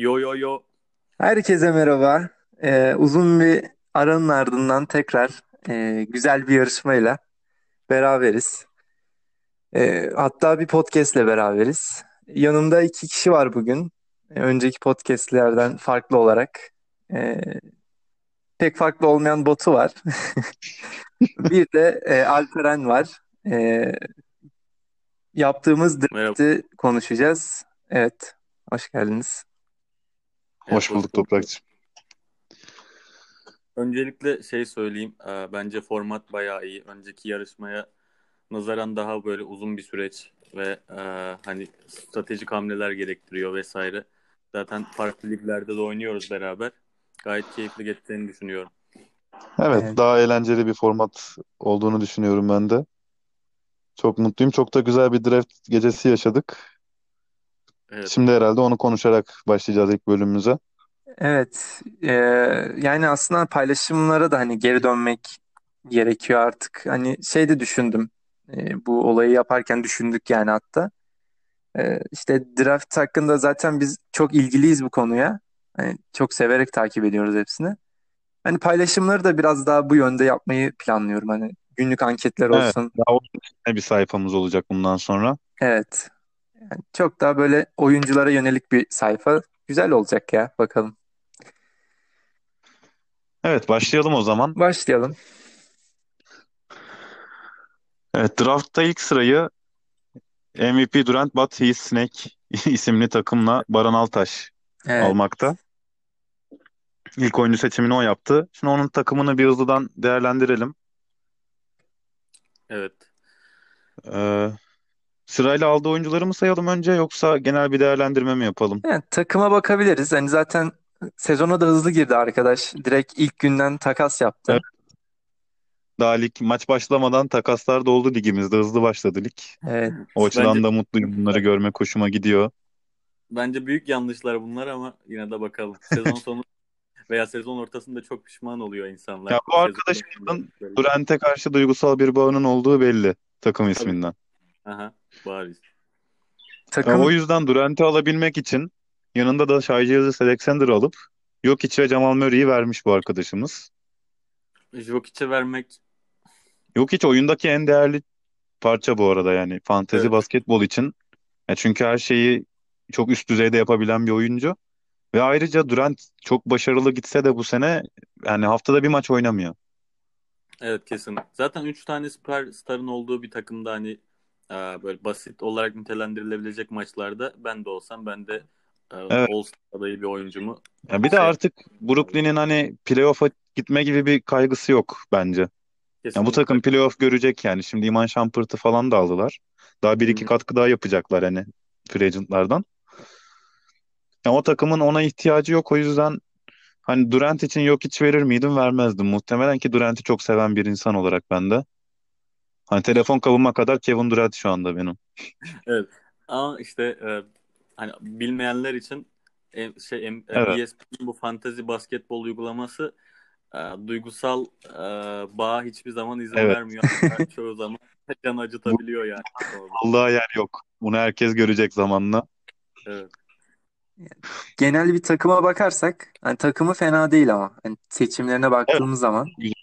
Yo yo yo. Herkese merhaba. Ee, uzun bir aranın ardından tekrar e, güzel bir yarışmayla beraberiz. Ee, hatta bir podcastle beraberiz. Yanımda iki kişi var bugün. Ee, önceki podcastlerden farklı olarak. Ee, pek farklı olmayan Batu var. Bir de e, Alperen var. Ee, yaptığımız Merhaba. draft'i konuşacağız. Evet, hoş geldiniz. Hoş bulduk Toprakçığım. Öncelikle şey söyleyeyim. e, Bence format bayağı iyi. Önceki yarışmaya nazaran daha böyle uzun bir süreç ve e, hani stratejik hamleler gerektiriyor vesaire. Zaten farklı liglerde de oynuyoruz beraber. Gayet keyifli geçeceğini düşünüyorum. Evet, Evet. daha eğlenceli bir format olduğunu düşünüyorum ben de. Çok mutluyum. Çok da güzel bir draft gecesi yaşadık. Evet. Şimdi herhalde onu konuşarak başlayacağız ilk bölümümüze. Evet, e, yani aslında paylaşımlara da hani geri dönmek gerekiyor artık. Hani şey de düşündüm, e, bu olayı yaparken düşündük yani hatta. E, işte draft hakkında zaten biz çok ilgiliyiz bu konuya. Hani çok severek takip ediyoruz hepsini. Hani paylaşımları da biraz daha bu yönde yapmayı planlıyorum. Hani günlük anketler Evet, olsun. daha onun üstüne bir sayfamız olacak bundan sonra. Evet, yani çok daha böyle oyunculara yönelik bir sayfa. Güzel olacak ya, bakalım. Evet, başlayalım o zaman. Başlayalım. Evet, draftta ilk sırayı MVP Durant But He's Snake isimli takımla Baran Altaş Evet. almakta. İlk oyuncu seçimini o yaptı. Şimdi onun takımını bir hızlıdan değerlendirelim. Evet. Ee, sırayla aldığı oyuncuları mı sayalım önce yoksa genel bir değerlendirme mi yapalım? Yani takıma bakabiliriz. Hani zaten sezona da hızlı girdi arkadaş. Direkt ilk günden takas yaptı. Evet. Daha lig maç başlamadan takaslar da oldu ligimizde. Hızlı başladı lig. Evet. O açıdan Bence da mutluyum. Bunları görmek hoşuma gidiyor. bence büyük yanlışlar bunlar ama yine de bakalım. Sezon sonu veya sezon ortasında çok pişman oluyor insanlar. Ya bu Sezon arkadaşımızın. Durant'e karşı duygusal bir bağının olduğu belli takım isminden. Aha, bariz. Takım o yüzden Durant'i alabilmek için yanında da Shai Gilgeous Alexander alıp Jokic ve Jamal Murray'i vermiş bu arkadaşımız. Jokic'e vermek Jokic oyundaki en değerli parça bu arada yani fantezi evet. basketbol için. Ya çünkü her şeyi çok üst düzeyde yapabilen bir oyuncu. Ve ayrıca Durant çok başarılı gitse de bu sene yani haftada bir maç oynamıyor. Evet kesin. Zaten 3 tane süperstarın olduğu bir takımda hani böyle basit olarak nitelendirilebilecek maçlarda ben de olsam ben de e, Evet. All-Star adayı bir oyuncumu Ya bir de şey artık Brooklyn'in hani playoff'a gitme gibi bir kaygısı yok bence. Ya bu takım playoff görecek yani. Şimdi Iman Shumpert'ı falan da aldılar. Daha bir iki katkı daha yapacaklar hani free agent'lardan. Ya o takımın ona ihtiyacı yok. O yüzden hani Durant için yok hiç verir miydim? Vermezdim. Muhtemelen ki Durant'i çok seven bir insan olarak ben de. Hani telefon kabıma kadar Kevin Durant şu anda benim. Evet. Ama işte e, hani bilmeyenler için e, şey em- Evet. ESPN'in bu fantezi basketbol uygulaması e, duygusal e, bağa hiçbir zaman izin Evet. vermiyor. Çoğu zaman can acıtabiliyor yani. Allah'a yer yok. Bunu herkes görecek zamanla. Evet. genel bir takıma bakarsak hani takımı fena değil ama hani seçimlerine Evet. baktığımız zaman güzel. e,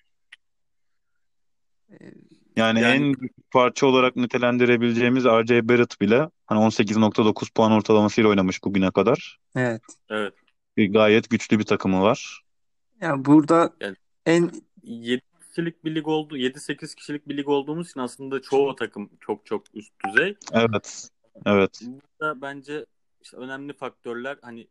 Yani Yani en büyük parça olarak nitelendirebileceğimiz R.J. Barrett bile hani 18.9 puan ortalamasıyla oynamış bugüne kadar. evet. evet. Bir gayet güçlü bir takımı var. Yani burada Yani en 7 kişilik bir lig oldu. 7-8 kişilik bir lig olduğumuz için aslında çoğu takım çok çok üst düzey. Evet. Evet. Burada bence işte önemli faktörler hani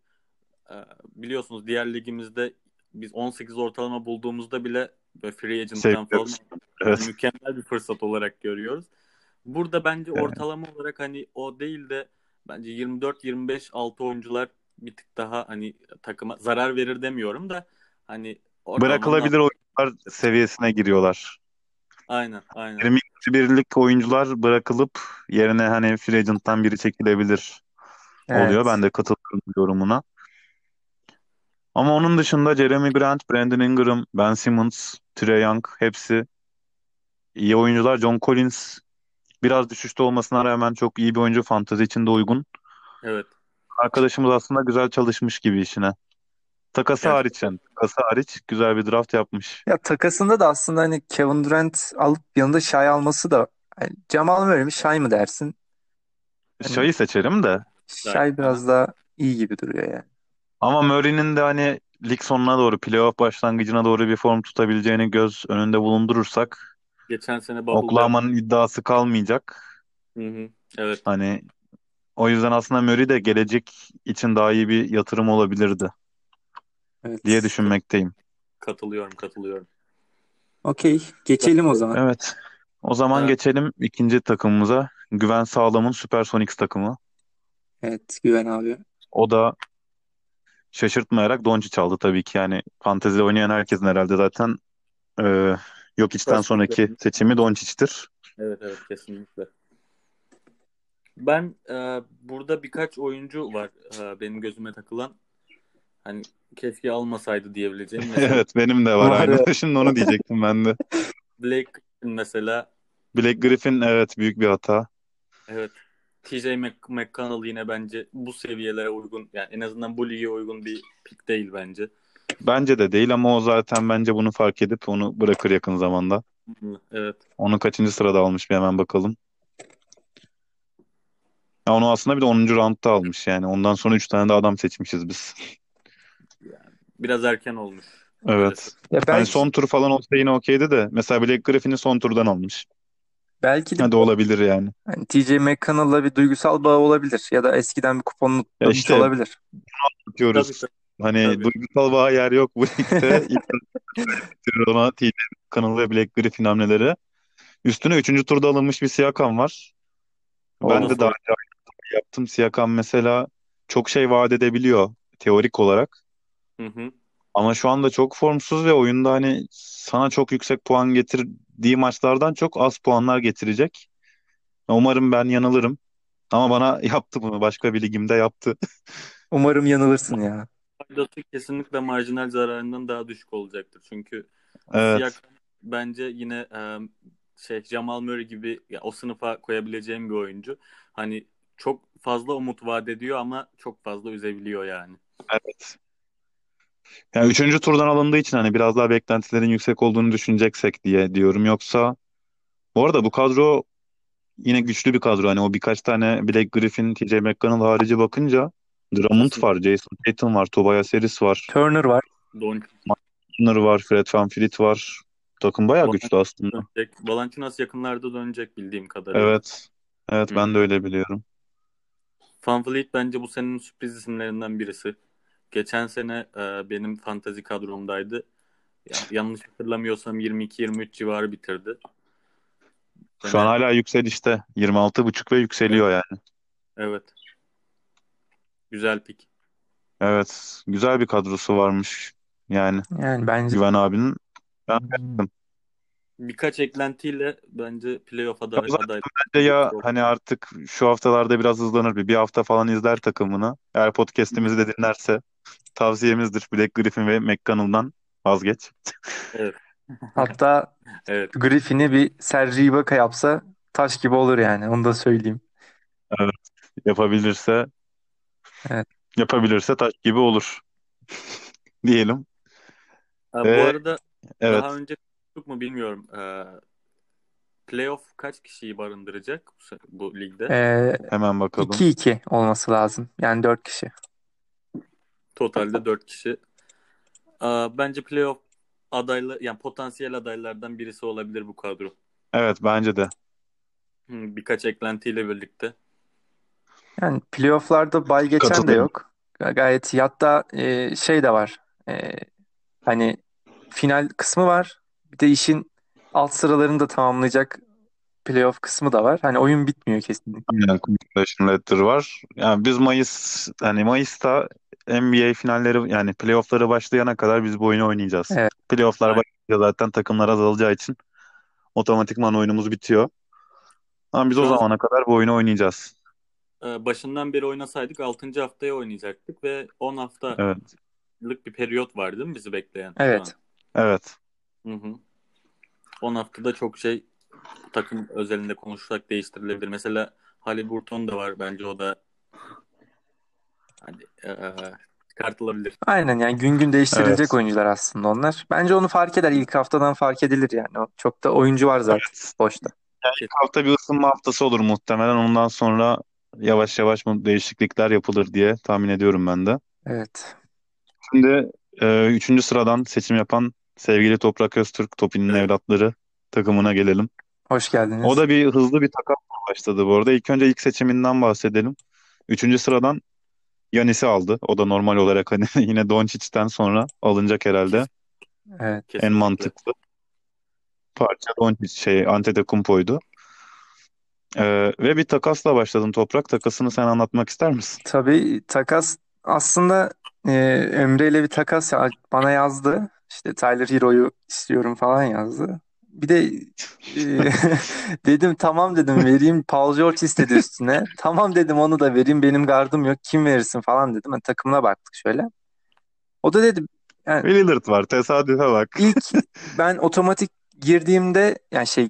e, biliyorsunuz diğer ligimizde biz 18 ortalama bulduğumuzda bile böyle free agent'tan falan hani Evet. mükemmel bir fırsat olarak görüyoruz. Burada bence Evet. ortalama olarak hani o değil de bence 24-25 altı oyuncular bir tık daha hani takıma zarar verir demiyorum da hani Bırakılabilir oyuncular seviyesine giriyorlar. aynen aynen 20 birlik oyuncular bırakılıp yerine hani free agent'tan biri çekilebilir oluyor. evet. Ben de katılıyorum yorumuna. Ama onun dışında Jeremy Grant, Brandon Ingram, Ben Simmons, Trae Young hepsi iyi oyuncular. John Collins biraz düşüşte olmasına rağmen çok iyi bir oyuncu. Fantezi için de uygun. evet arkadaşımız aslında güzel çalışmış gibi işine. Takası Yani hariç yani. Takası hariç güzel bir draft yapmış. Ya takasında da aslında hani Kevin Durant alıp yanında Shai alması da hani Jamal Murray mi Shai mı dersin? Hani Shai'yi seçerim de. Shai biraz daha iyi gibi duruyor yani. Ama Murray'nin de hani lig sonuna doğru, playoff başlangıcına doğru bir form tutabileceğini göz önünde bulundurursak geçen sene Bubble'da Oklahoma'nın iddiası kalmayacak. hı hı, evet Hani o yüzden aslında Murray de gelecek için daha iyi bir yatırım olabilirdi diye Evet. düşünmekteyim. katılıyorum katılıyorum. Okey. Geçelim o zaman. Evet. O zaman Evet. geçelim ikinci takımımıza. Güven Sağlam'ın Supersonics takımı. Evet Güven abi. O da şaşırtmayarak Doncic aldı tabii ki. Yani fantezi oynayan herkesin herhalde zaten e, Jokic'ten sonraki seçimi Doncic'tir. Evet evet kesinlikle. Ben e, burada birkaç oyuncu var e, benim gözüme takılan. Hani keşke almasaydı diyebileceğim. Mesela Evet benim de var aynı. Şimdi onu diyecektim ben de. Blake Griffin mesela Blake Griffin evet büyük bir hata. evet TJ Mc- McConnell yine bence bu seviyelere uygun yani en azından bu lige uygun bir pick değil bence. Bence de değil ama o zaten bence bunu fark edip onu bırakır yakın zamanda. Evet. Onu kaçıncı sırada almış bir hemen bakalım. Ya onu aslında bir de 10. roundda almış yani. Ondan sonra 3 tane de adam seçmişiz biz. Biraz erken olmuş. Evet. Ya Hani belki son tur falan olsa yine okeydi de. Mesela Blake Griffin'i son turdan almış. Belki de Hadi olabilir yani. hani TJ McConnell'la bir duygusal bağı olabilir ya da eskiden bir kuponunu Ya tutmuş işte olabilir. Tabii diyoruz. tabii. Hani tabii. duygusal bağ yer yok bu ligde. İlk ona TJ Connell ve Blake Griffin hamleleri. Üstüne 3. turda alınmış bir Siakam var. Ben de daha önce aynı yaptım. Siakam mesela çok şey vaat edebiliyor teorik olarak. Hı hı. Ama şu anda çok formsuz ve oyunda hani sana çok yüksek puan getirdiği maçlardan çok az puanlar getirecek. Umarım ben yanılırım. Ama bana yaptı bunu. Başka bir ligimde yaptı. umarım yanılırsın ya. Faydası kesinlikle marjinal zararından daha düşük olacaktır. Çünkü Evet. Siakam bence yine e, şey Jamal Murray gibi ya, o sınıfa koyabileceğim bir oyuncu. Hani çok fazla umut vaat ediyor ama çok fazla üzebiliyor yani. Evet. Yani üçüncü turdan alındığı için hani biraz daha beklentilerin yüksek olduğunu düşüneceksek diye diyorum. Yoksa bu arada bu kadro yine güçlü bir kadro. Hani o birkaç tane Blake Griffin, TJ McConnell harici bakınca Drummond var, Jason Tatum var, Tobias Harris var, Turner var. Doncic Turner var, Fred VanVleet var. Takım bayağı güçlü aslında. dönecek. Valanciunas yakınlarda dönecek bildiğim kadarıyla. Evet. Evet ben de öyle biliyorum. VanVleet bence bu senenin sürpriz isimlerinden birisi. Geçen sene e, benim fantazi kadromdaydı. Ya, yanlış hatırlamıyorsam 22-23 civarı bitirdi. Şu an hala yükselişte. 26,5 ve yükseliyor yani. Evet. Güzel pik. Evet. Güzel bir kadrosu varmış. Yani Yani bence Güven abinin. Ben beğendim. Birkaç eklentiyle bence playoff aday, Zaten aday. Bence ya hani artık şu haftalarda biraz hızlanır bir. Bir hafta falan izler takımını. Eğer podcast'imizi de dinlerse tavsiyemizdir. Black Griffin ve McConnell'dan vazgeç. hatta Evet. Griffin'i bir Serge Ibaka yapsa taş gibi olur yani. Onu da söyleyeyim. Yapabilirse Evet. yapabilirse taş gibi olur. Diyelim. Ha, bu Ee, arada Evet. daha önce konuştuk mu bilmiyorum. Ee, playoff kaç kişiyi barındıracak bu, bu ligde? Ee, Hemen bakalım. 2-2 olması lazım. Yani 4 kişi. Totalde 4 kişi. Aa, bence playoff adaylı yani potansiyel adaylardan birisi olabilir bu kadro. Evet bence de. Hı, Birkaç eklentiyle birlikte. Yani playoff'larda bay geçen de yok. Ga- Gayet iyi. Hatta e, şey de var. E, hani final kısmı var. Bir de işin alt sıralarını da tamamlayacak playoff kısmı da var. Hani oyun bitmiyor kesinlikle. Aynen Letter var. Yani biz Mayıs hani Mayıs'ta NBA finalleri yani playoff'ları başlayana kadar biz bu oyunu oynayacağız. Evet. Playoff'lar başlayınca zaten takımlar azalacağı için otomatikman oyunumuz bitiyor. Ama biz o zamana kadar bu oyunu oynayacağız. Ee, başından beri oynasaydık 6. haftaya oynayacaktık ve 10 haftalık Evet. bir periyot var değil mi bizi bekleyen şu Evet. Evet. Hı hı. 10 haftada çok şey takım özelinde konuşarak değiştirilebilir. Mesela Haliburton da var bence o da hani e, çıkartılabilir. Aynen yani gün gün değiştirilecek Evet. oyuncular aslında onlar. Bence onu fark eder. İlk haftadan fark edilir yani. O- Çok da oyuncu var zaten Evet. boşta. İlk hafta bir ısınma haftası olur muhtemelen. Ondan sonra yavaş yavaş mı değişiklikler yapılır diye tahmin ediyorum ben de. Evet. Şimdi e, üçüncü sıradan seçim yapan sevgili Toprak Öztürk, Topi'nin Evet. evlatları takımına gelelim. Hoş geldiniz. O da bir hızlı bir takas başladı bu arada. İlk önce ilk seçiminden bahsedelim. Üçüncü sıradan Yanis'i aldı. O da normal olarak hani yine Doncic'ten sonra alınacak herhalde. Evet. En Kesinlikle. mantıklı parça Doncic şey Antetokounmpo'ydu. Ee, ve bir takasla başladın Toprak. Takasını sen anlatmak ister misin? Tabii takas aslında e, Emre ile bir takas ya- bana yazdı. İşte Tyler Hero'yu istiyorum falan yazdı. Bir de e, dedim tamam dedim vereyim. Paul George istedi üstüne. Tamam dedim onu da vereyim. Benim gardım yok. Kim verirsin falan dedim. Ben takımına baktık şöyle. O da dedi yani Lillard var. Tesadüfe bak. ilk ben otomatik girdiğimde yani şey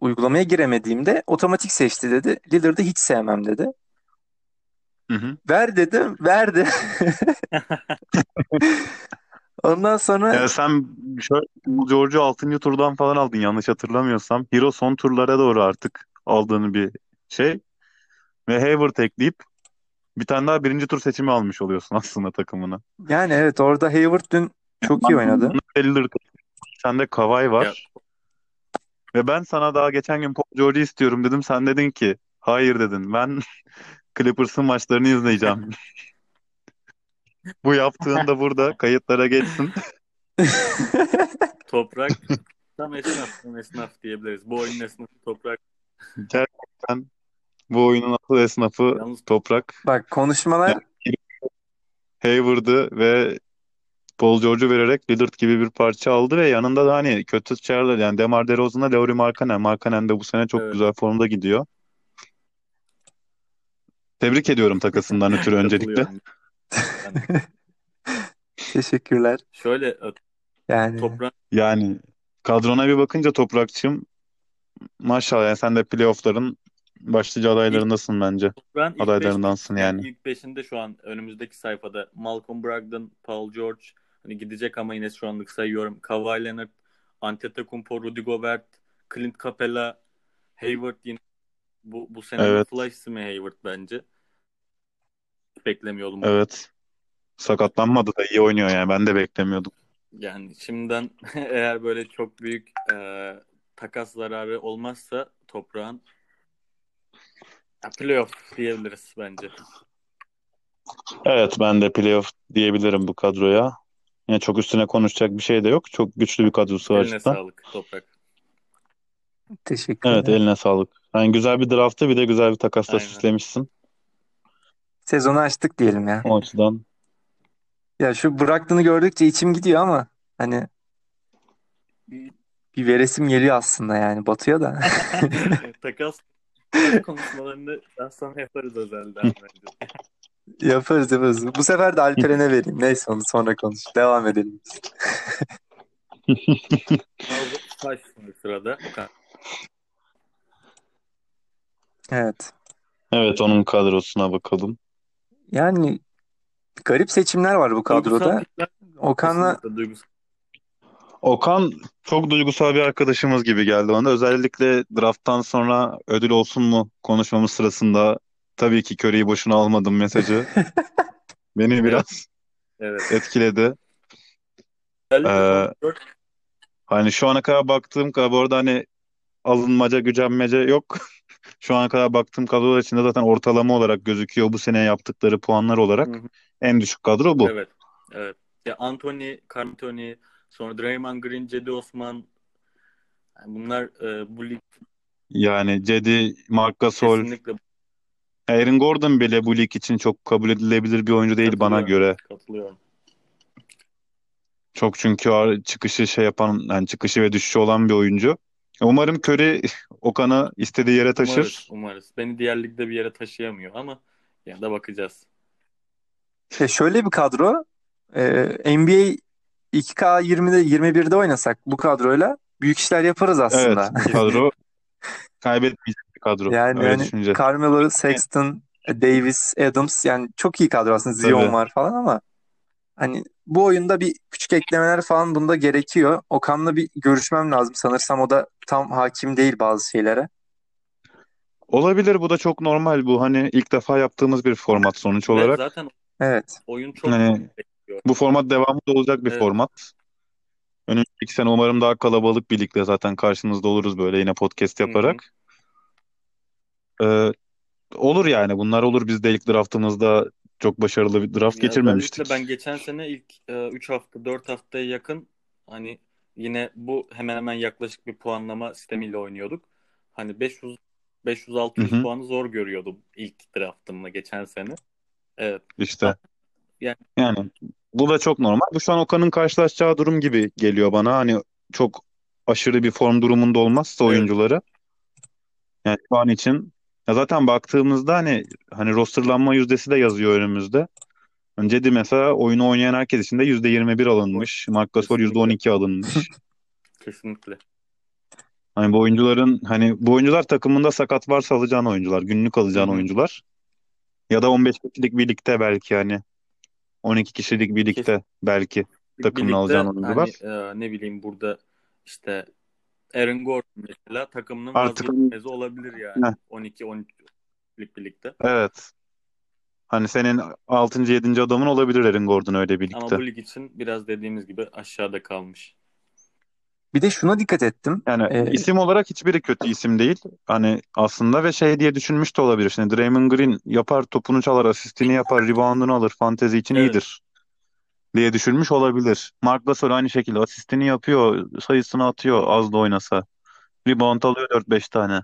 uygulamaya giremediğimde otomatik seçti dedi. Lillard'ı hiç sevmem dedi. Hı hı. Ver dedim, verdi. Ondan sonra Ya sen şöyle George'u 6. turdan falan aldın yanlış hatırlamıyorsam. Hero son turlara doğru artık aldığını bir şey. Ve Hayward ekleyip bir tane daha birinci tur seçimi almış oluyorsun aslında takımına. yani evet orada Hayward dün çok iyi oynadı. Lillard, sende Kawhi var. Ve ben sana daha geçen gün Paul George'u istiyorum dedim. Sen dedin ki hayır dedin. Ben Clippers'ın maçlarını izleyeceğim. Bu yaptığın da burada kayıtlara geçsin. Toprak tam esnaf, tam esnaf diyebiliriz. Bu oyunun esnafı Toprak. Gerçekten bu oyunun asıl esnafı Yalnız Toprak. Bak konuşmalar Hayward'ı ve Paul George'u vererek Lillard gibi bir parça aldı ve yanında da hani kötü çağrılar yani DeMar DeRozan'la Lauri Markkanen. Markkanen de bu sene çok Evet. güzel formda gidiyor. Tebrik ediyorum takasından ötürü öncelikle. Yani teşekkürler. şöyle Yani Toprak Yani kadrona bir bakınca Toprakçım maşallah yani sen de playoff'ların başlıca adaylarındasın bence. Toprağın ilk Adaylarındansın yani. ilk beşinde şu an önümüzdeki sayfada Malcolm Brogdon, Paul George hani gidecek ama yine şu anlık sayıyorum. Kawhi Leonard, Antetokounmpo, Rudy Gobert, Clint Capela, Hayward yine bu bu sene Evet. flash ismi Hayward bence. Beklemiyordum. Evet. Sakatlanmadı da iyi oynuyor yani. Ben de beklemiyordum. Yani şimdiden eğer böyle çok büyük e, takas zararı olmazsa toprağın ya, playoff diyebiliriz bence. Evet ben de playoff diyebilirim bu kadroya. Yani çok üstüne konuşacak bir şey de yok. Çok güçlü bir kadrosu var Eline cidden. sağlık toprak. teşekkürler. Evet eline sağlık. Yani güzel bir draftı bir de güzel bir takasla Aynen. süslemişsin. Sezonu açtık diyelim ya. O açıdan Ya şu bıraktığını gördükçe içim gidiyor ama hani bir veresim geliyor aslında yani batıyor da. takas, konuşmalarını daha sonra yaparız özelden bence. Yaparız yaparız. Bu sefer de Alperen'e vereyim. Neyse onu sonra konuş. Devam edelim. Taş sırada. Evet. evet onun kadrosuna bakalım. Yani garip seçimler var bu kadroda. Okan'la kesinlikle duygusal. Okan çok duygusal bir arkadaşımız gibi geldi bana. Özellikle drafttan sonra ödül olsun mu konuşmamız sırasında tabii ki Curry'i boşuna almadım mesajı. Beni biraz Evet. etkiledi. Özellikle Ee, Hani şu ana kadar baktığım kadar bu arada hani alınmaca gücenmece yok. Şu ana kadar baktığım kadrolar içinde zaten ortalama olarak gözüküyor. Bu sene yaptıkları puanlar olarak Hı hı. en düşük kadro bu. Evet. Evet. Ya Anthony, Carl Anthony, sonra Draymond Green, Cedi Osman yani bunlar e, bu lig Yani Cedi, Marc Gasol, kesinlikle Aaron Gordon bile bu lig için çok kabul edilebilir bir oyuncu değil bana göre. Katılıyorum. Çok çünkü çıkışı şey yapan, yani çıkışı ve düşüşü olan bir oyuncu. Umarım Curry Okan'ı istediği yere taşır. Umarız, umarız. Beni diğer ligde bir yere taşıyamıyor ama ya da bakacağız. e, şöyle bir kadro. E, NBA 2K20'de 21'de oynasak bu kadroyla büyük işler yaparız Evet, aslında. bu kadro kaybetmeyecek bir kadro. Yani Öyle hani. Carmelo, Sexton, Davis, Adams yani çok iyi kadro aslında. Zion Tabii. var falan ama hani bu oyunda bir küçük eklemeler falan bunda gerekiyor. Okan'la bir görüşmem lazım. Sanırsam o da tam hakim değil bazı şeylere. Olabilir bu da çok normal bu hani ilk defa yaptığımız bir format sonuç Ve olarak. zaten Evet. oyun çok Hani bekliyor. bu format devamı da olacak bir Evet. format. Önümüzdeki sene umarım daha kalabalık birlikte zaten karşınızda oluruz böyle yine podcast Hı hı. yaparak. Ee, olur yani bunlar olur. Biz de ilk draftımızda çok başarılı bir draft Ya geçirmemiştik. ben geçen sene ilk 3 hafta 4 haftaya yakın hani yine bu hemen hemen yaklaşık bir puanlama sistemiyle oynuyorduk. Hani 500 500 Hı 600 hı. puanı zor görüyordum ilk draftımla geçen sene. Evet. İşte Yani yani bu da çok normal. Bu şu an Okan'ın karşılaşacağı durum gibi geliyor bana. Hani çok aşırı bir form durumunda olmazsa evet. oyuncuları. Yani şu an için ya zaten baktığımızda hani hani rosterlanma yüzdesi de yazıyor önümüzde. Hani Cedi mesela oyunu oynayan herkes için de %21 alınmış. Marc Gasol Kesinlikle. %12 alınmış. Kesinlikle. Hani bu oyuncuların hani bu oyuncular takımında sakat varsa alacağın oyuncular, günlük alacağın hı. oyuncular. Ya da 15 kişilik birlikte belki hani 12 kişilik birlikte belki takımını alacağın oyuncular. hani e, ne bileyim burada işte Aaron Gordon mesela takımının Artık vazgeçilmezi olabilir yani. Heh, 12-13'lük birlikte. evet. Hani senin 6. 7. adamın olabilir Aaron Gordon öyle Ama birlikte. bu lig için biraz dediğimiz gibi aşağıda kalmış. Bir de şuna dikkat ettim. Yani Ee, isim olarak hiçbiri kötü isim değil. Hani aslında ve şey diye düşünmüş de olabilir. Şimdi Draymond Green yapar, topunu çalar, asistini yapar, reboundunu alır, fantezi için Evet. iyidir diye düşünmüş olabilir. Marc Gasol aynı şekilde asistini yapıyor, sayısını atıyor az da oynasa. Rebound alıyor 4-5 tane.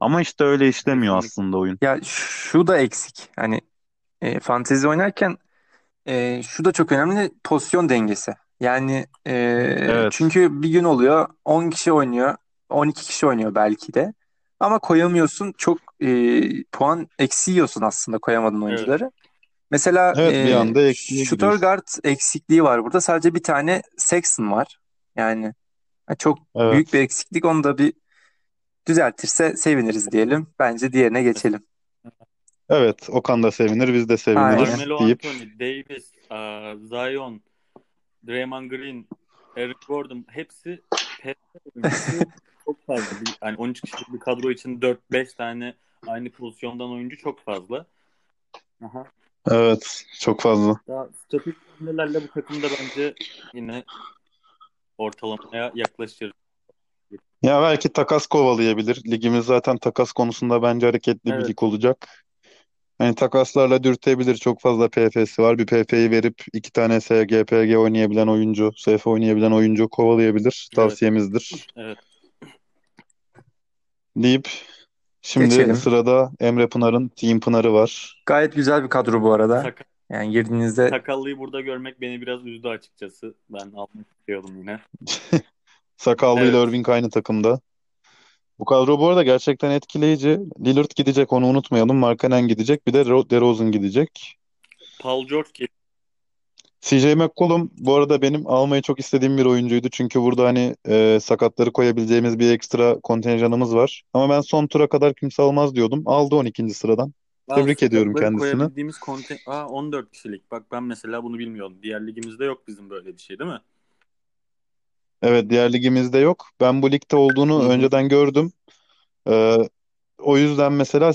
Ama işte öyle işlemiyor aslında oyun. ya şu da eksik. Hani e, fantezi oynarken e, şu da çok önemli pozisyon dengesi. Yani e, Evet, çünkü bir gün oluyor 10 kişi oynuyor, 12 kişi oynuyor belki de. Ama koyamıyorsun. Çok e, puan eksi yiyorsun aslında koyamadığın Evet. Mesela evet bir e, anda gidiyorsun. guard eksikliği var burada. Sadece bir tane Sexton var. Yani ha, çok büyük Evet, bir eksiklik. Onu da bir düzeltirse seviniriz diyelim. Bence diğerine geçelim. evet. Okan da sevinir, biz de seviniriz Aynen. Carmelo deyip Anthony, Davis, aa, Zion, Draymond Green, Eric Gordon hepsi PS oyuncusu çok fazla. Bir, yani 13 kişilik bir kadro için 4-5 tane aynı pozisyondan oyuncu çok fazla. Aha. Evet çok fazla. Statik hamlelerle bu takımda bence yine ortalamaya yaklaşır. Ya belki takas kovalayabilir. Ligimiz zaten takas konusunda bence hareketli bir Evet. lig olacak. Hani takaslarla dürtebilir. Çok fazla PF'si var. Bir PF'yi verip iki tane SGPG oynayabilen oyuncu, SF oynayabilen oyuncu kovalayabilir. Evet. Tavsiyemizdir. Evet. Deyip şimdi Geçelim. sırada Emre Pınar'ın Team Pınar'ı var. Gayet güzel bir kadro bu arada. Sakal, Yani girdiğinizde sakallıyı burada görmek beni biraz üzdü açıkçası. Ben almak istiyordum yine. Sakallıyla Evet. Irving aynı takımda. Bu kadro bu arada gerçekten etkileyici. Lillard gidecek onu unutmayalım. Markkanen gidecek. Bir de Ro- DeRozan gidecek. Paul George geliyor. CJ McCollum bu arada benim almayı çok istediğim bir oyuncuydu. Çünkü burada hani e, sakatları koyabileceğimiz bir ekstra kontenjanımız var. Ama ben son tura kadar kimse almaz diyordum. Aldı 12. sıradan. Aa, Tebrik ediyorum sakatları kendisini. koyabildiğimiz konten... Aa 14 kişilik. Bak ben mesela bunu bilmiyordum. Diğer ligimizde yok bizim böyle bir şey değil mi? Evet diğer ligimizde yok. Ben bu ligde olduğunu Hı hı. önceden gördüm. E, o yüzden mesela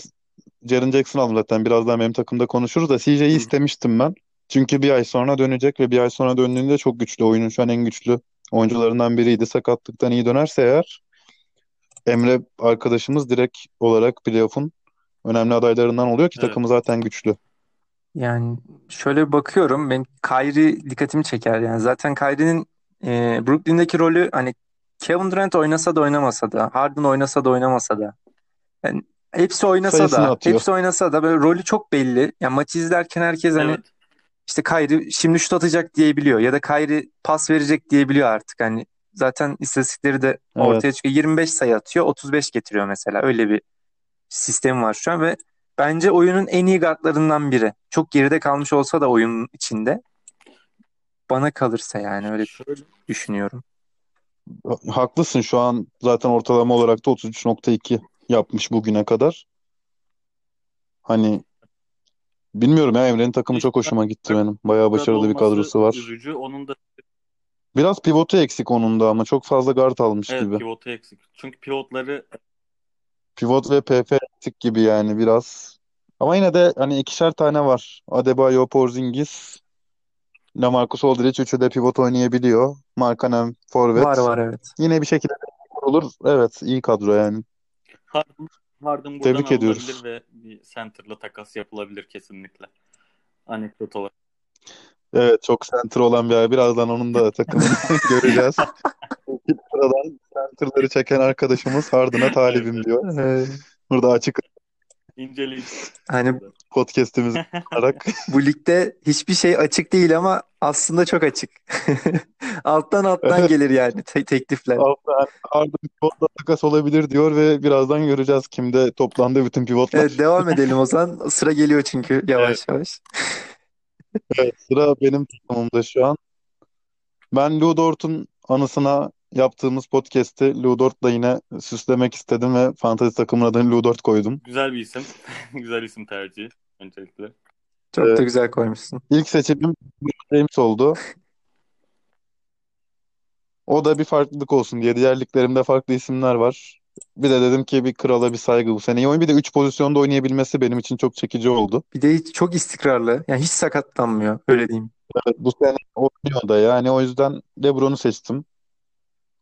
Jaren Jackson aldım zaten. Birazdan benim takımda konuşuruz da CJ'yi Hı hı. istemiştim ben. Çünkü bir ay sonra dönecek ve bir ay sonra döndüğünde çok güçlü. Oyunun şu an en güçlü oyuncularından biriydi. Sakatlıktan iyi dönerse eğer Emre arkadaşımız direkt olarak playoff'un önemli adaylarından oluyor ki Evet. takımı zaten güçlü. yani şöyle bakıyorum. Ben Kyrie dikkatimi çeker. Yani zaten Kyrie'nin e, Brooklyn'deki rolü hani Kevin Durant oynasa da oynamasa da, Harden oynasa da oynamasa da. Yani hepsi oynasa Sayısını da, atıyor. hepsi oynasa da böyle rolü çok belli. Yani maçı izlerken herkes hani Evet. İşte Kyrie şimdi şut atacak diyebiliyor ya da Kyrie pas verecek diyebiliyor artık. Hani zaten istatistikleri de ortaya Evet. çıkıyor. 25 sayı atıyor, 35 getiriyor mesela. Öyle bir sistemi var şu an ve bence oyunun en iyi guardlarından biri. Çok geride kalmış olsa da oyunun içinde. Bana kalırsa yani öyle Şöyle düşünüyorum. Haklısın şu an zaten ortalama olarak da 33.2 yapmış bugüne kadar. Hani bilmiyorum ya Emre'nin takımı çok hoşuma gitti benim. Bayağı başarılı bir kadrosu var. üzücü. Onun da Biraz pivotu eksik onun da ama çok fazla guard almış evet gibi. pivotu eksik. Çünkü pivotları Pivot ve PP eksik gibi yani biraz. Ama yine de hani ikişer tane var. Adebayo, Porzingis, LaMarcus Aldridge üçü de pivot oynayabiliyor. Markkanen Var forvet. var evet. Yine bir şekilde olur. Evet, iyi kadro yani. Harden, buradan Tebrik alınabilir ediyoruz. ve bir center'la takas yapılabilir kesinlikle. Anekdot olarak. Evet, çok center olan bir ay. Birazdan onun da takımını göreceğiz. İlk sıradan center'ları çeken arkadaşımız Harden'a talibim diyor. Burada açık İnceleyici. hani podcast'imiz olarak. bu ligde hiçbir şey açık değil ama aslında çok açık. Alttan alttan gelir yani te- teklifler. Harden Harden pivotla takas olabilir diyor ve birazdan göreceğiz kimde toplandı bütün pivotlar. Evet devam edelim o zaman. Sıra geliyor çünkü Evet, yavaş yavaş. evet, sıra benim takımımda şu an. Ben Lou Dort'un anısına yaptığımız podcast'i Lou Dort'la yine süslemek istedim ve fantasy takımın adını Lou Dort koydum. Güzel bir isim. Güzel isim tercihi öncelikle. Çok Ee, da güzel koymuşsun. ilk seçimim James oldu. O da bir farklılık olsun diye. Diğer liglerimde farklı isimler var. Bir de dedim ki bir krala bir saygı bu sene. iyi oyun. Bir de 3 pozisyonda oynayabilmesi benim için çok çekici oldu. Bir de hiç, çok istikrarlı. Yani hiç sakatlanmıyor. Öyle diyeyim. Evet, bu sene oynuyor da yani o yüzden LeBron'u seçtim.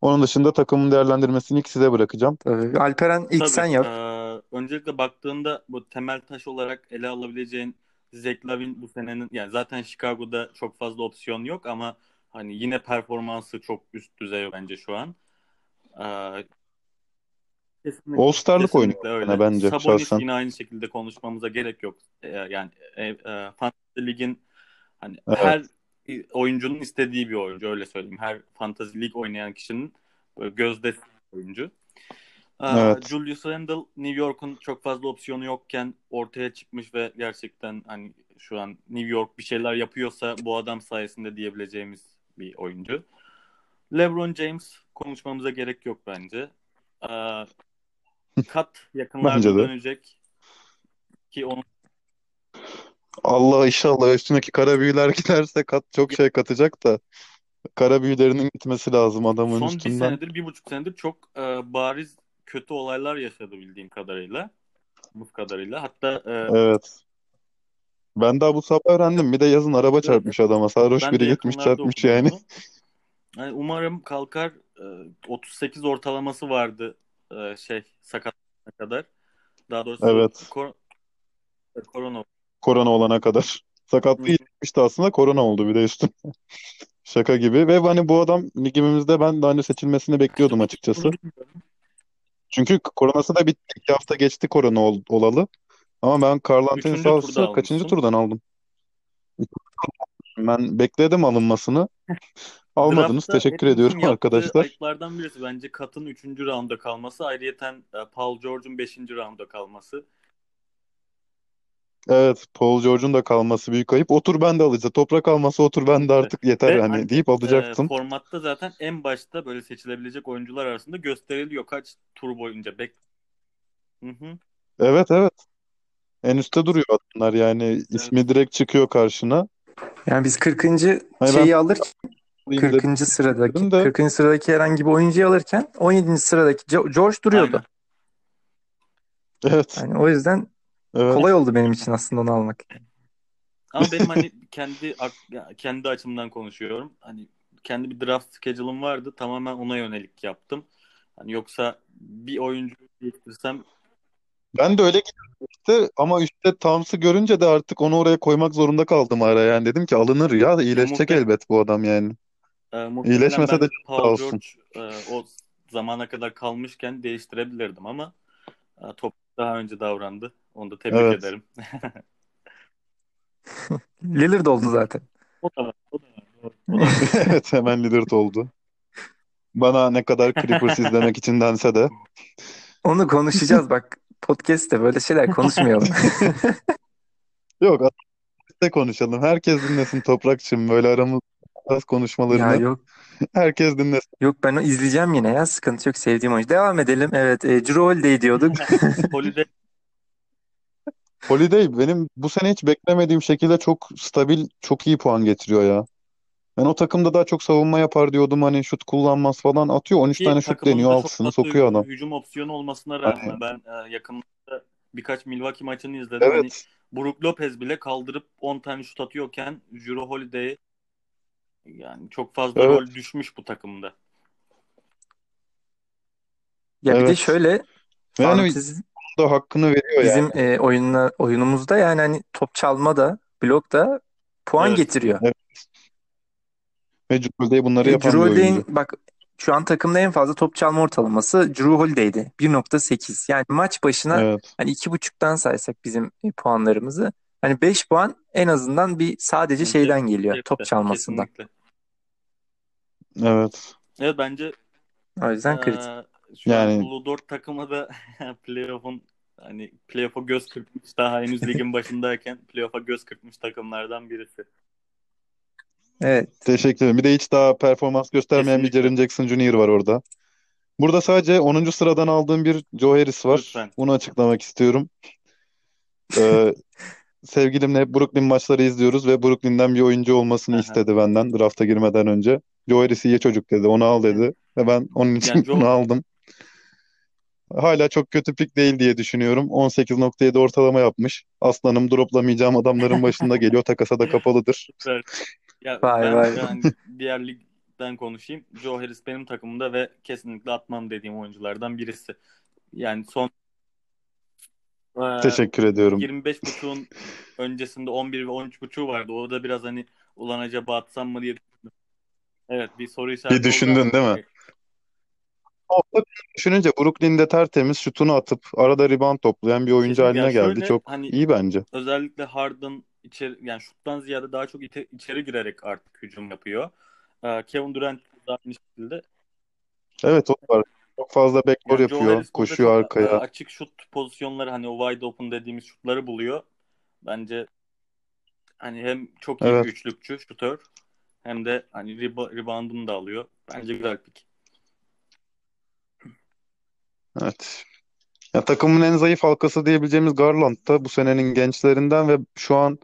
Onun dışında takımın değerlendirmesini ilk size bırakacağım. Tabii. Alperen ilk Tabii. sen yap. eee, öncelikle baktığında bu temel taş olarak ele alabileceğin Zach Lavin bu senenin yani zaten Chicago'da çok fazla opsiyon yok ama hani yine performansı çok üst düzey bence şu an. Eee, kesinlikle All-Star'lık oynuyor kesinlikle bu öyle. bence Sabonis şahsen. yine aynı şekilde konuşmamıza gerek yok. Eee, yani e, e, Fantasy Lig'in hani Evet, her oyuncunun istediği bir oyuncu öyle söyleyeyim. Her Fantasy Lig oynayan kişinin gözdesi bir oyuncu. Evet. Julius Randle New York'un çok fazla opsiyonu yokken ortaya çıkmış ve gerçekten hani şu an New York bir şeyler yapıyorsa bu adam sayesinde diyebileceğimiz bir oyuncu. LeBron James konuşmamıza gerek yok bence. Ee, Kat yakınlarda Bence de. dönecek ki onun Allah inşallah üstündeki kara büyüler giderse kat çok şey katacak da kara büyülerinin gitmesi lazım adamın son bir üstünden. senedir, bir buçuk senedir çok e, bariz kötü olaylar yaşadı bildiğim kadarıyla. Bu kadarıyla. Hatta e, Evet. Ben daha bu sabah öğrendim. Bir de yazın araba çarpmış adama. Sarhoş ben biri gitmiş çarpmış yani. Yani umarım kalkar. E, 38 ortalaması vardı e, şey sakatlığa kadar. Daha doğrusu Evet. kor korona. Korona olana kadar. Sakatlığı geçmişti aslında. Korona oldu bir de üstüne. Şaka gibi. Ve hani bu adam ligimizde ben de hani seçilmesini bekliyordum açıkçası. Çünkü koronası da bitti. İki hafta geçti korona ol- olalı. Ama ben Karl Anthony Üçüncü turda kaçıncı almışsın. turdan aldım? Ben bekledim alınmasını. Almadınız. Draftta Teşekkür hepimizin ediyorum yaptığı arkadaşlar. ayıplardan birisi bence Kat'ın 3. raunda kalması. Ayrıyeten e, Paul George'un 5. raunda kalması. Evet, Paul George'un da kalması büyük ayıp. Otur ben de alacağım. Toprak alması otur ben de artık yeter Ve hani hani deyip e, alacaktım. formatta zaten en başta böyle seçilebilecek oyuncular arasında gösteriliyor kaç tur boyunca. Bek hı hı. Evet evet. En üstte duruyor adamlar yani Evet. ismi direkt çıkıyor karşına. Yani biz 40. Hani ben şeyi alırken alayım dedim 40. sıradaki de 40. sıradaki herhangi bir oyuncuyu alırken 17. sıradaki George duruyordu. Aynen. evet Yani o yüzden evet kolay oldu benim için aslında onu almak. Ama benim hani kendi kendi açımdan konuşuyorum. Hani kendi bir draft schedule'ım vardı. Tamamen ona yönelik yaptım. Hani yoksa bir oyuncu değiştirsem ben de öyle gitmişti ama üstte Towns'ı görünce de artık onu oraya koymak zorunda kaldım araya. Yani dedim ki alınır ya iyileşecek muhte- elbet bu adam yani. e, muhtemelen İyileşmese ben de sağ Paul olsun. George e, o zamana kadar kalmışken değiştirebilirdim ama top daha önce davrandı. Onu da tebrik Evet. ederim. Lillard oldu zaten. O da var. O da var. O da var. Evet hemen Lillard oldu. Bana ne kadar Clippers izlemek için dense de. Onu konuşacağız bak. Podcast'te böyle şeyler konuşmayalım. Yok de konuşalım. Herkes dinlesin Toprakçım böyle aramızda Ya konuşmalarını. yok Herkes dinlesin. yok ben o izleyeceğim yine ya. Sıkıntı yok. Sevdiğim oyuncu. Devam edelim. Evet, e, Drew Holiday diyorduk. Holiday Holiday benim bu sene hiç beklemediğim şekilde çok stabil, çok iyi puan getiriyor ya. Ben o takımda daha çok savunma yapar diyordum hani şut kullanmaz falan atıyor 13 Ki tane şut deniyor takımında çok altısını fazla sokuyor adam. hücum opsiyonu olmasına rağmen ben e, yakında birkaç Milwaukee maçını izledim. Hani evet Brook Lopez bile kaldırıp 10 tane şut atıyorken Jrue Holiday yani çok fazla evet rol düşmüş bu takımda. Ya bir de evet. şöyle Ve hani fantezi da hakkını veriyor yani. bizim e, oyunla, oyunumuzda yani hani top çalma da blok da puan Evet. getiriyor. Evet. Ve Holiday bunları Ve yapan Drew bir oyuncu. bak şu an takımda en fazla top çalma ortalaması Drew Holiday'di. 1.8. Yani maç başına Evet. hani iki buçuktan saysak bizim e, puanlarımızı hani 5 puan en azından bir sadece Bence şeyden geliyor. Top kesinlikle, çalmasından. kesinlikle. Evet. Evet bence O yüzden kritik. eee, şu an Yani Blue Dort takımı da playoff'un hani playoff'a göz kırpmış daha henüz ligin başındayken playoff'a göz kırpmış takımlardan birisi. Evet. teşekkür ederim. Bir de hiç daha performans göstermeyen bir Kesinlikle. Jaren Jackson Jr. var orada. Burada sadece 10. sıradan aldığım bir Joe Harris var. Lütfen. Bunu açıklamak istiyorum. Ee, sevgilimle Brooklyn maçları izliyoruz ve Brooklyn'den bir oyuncu olmasını Aha. istedi benden drafta girmeden önce. Joe Harris iyi çocuk dedi. Onu al dedi. Ve ben onun için Yani onu Joe aldım. Hala çok kötü pik değil diye düşünüyorum. 18.7 ortalama yapmış. Aslanım droplamayacağım adamların başında geliyor. Takasa da kapalıdır. süper. Ya Vay ben vay. yani diğer ligden konuşayım. Joe Harris benim takımımda ve kesinlikle atmam dediğim oyunculardan birisi. Yani son eee Teşekkür ediyorum. 25.5'un öncesinde 11 ve 13.5'u vardı. O da biraz hani ulan acaba atsam mı diye düşündüm. Evet bir soru Bir işareti oldu ama düşündün değil mi? Orada düşününce Brooklyn'de tertemiz şutunu atıp arada rebound toplayan bir oyuncu kesinlikle haline geldi. Çok hani iyi bence. özellikle Harden içeri yani şuttan ziyade daha çok ite- içeri girerek artık hücum yapıyor. Eee, Kevin Durant da aynı şekilde. Evet o var. Çok fazla backdoor Yani yapıyor. Harris Koşuyor çok e, arkaya. açık şut pozisyonları hani o wide open dediğimiz şutları buluyor. Bence hani hem çok iyi bir Evet. üçlükçü, şutör hem de hani reba- reboundunu da alıyor. Bence güzel pik. Evet. Ya takımın en zayıf halkası diyebileceğimiz Garland da bu senenin gençlerinden ve şu an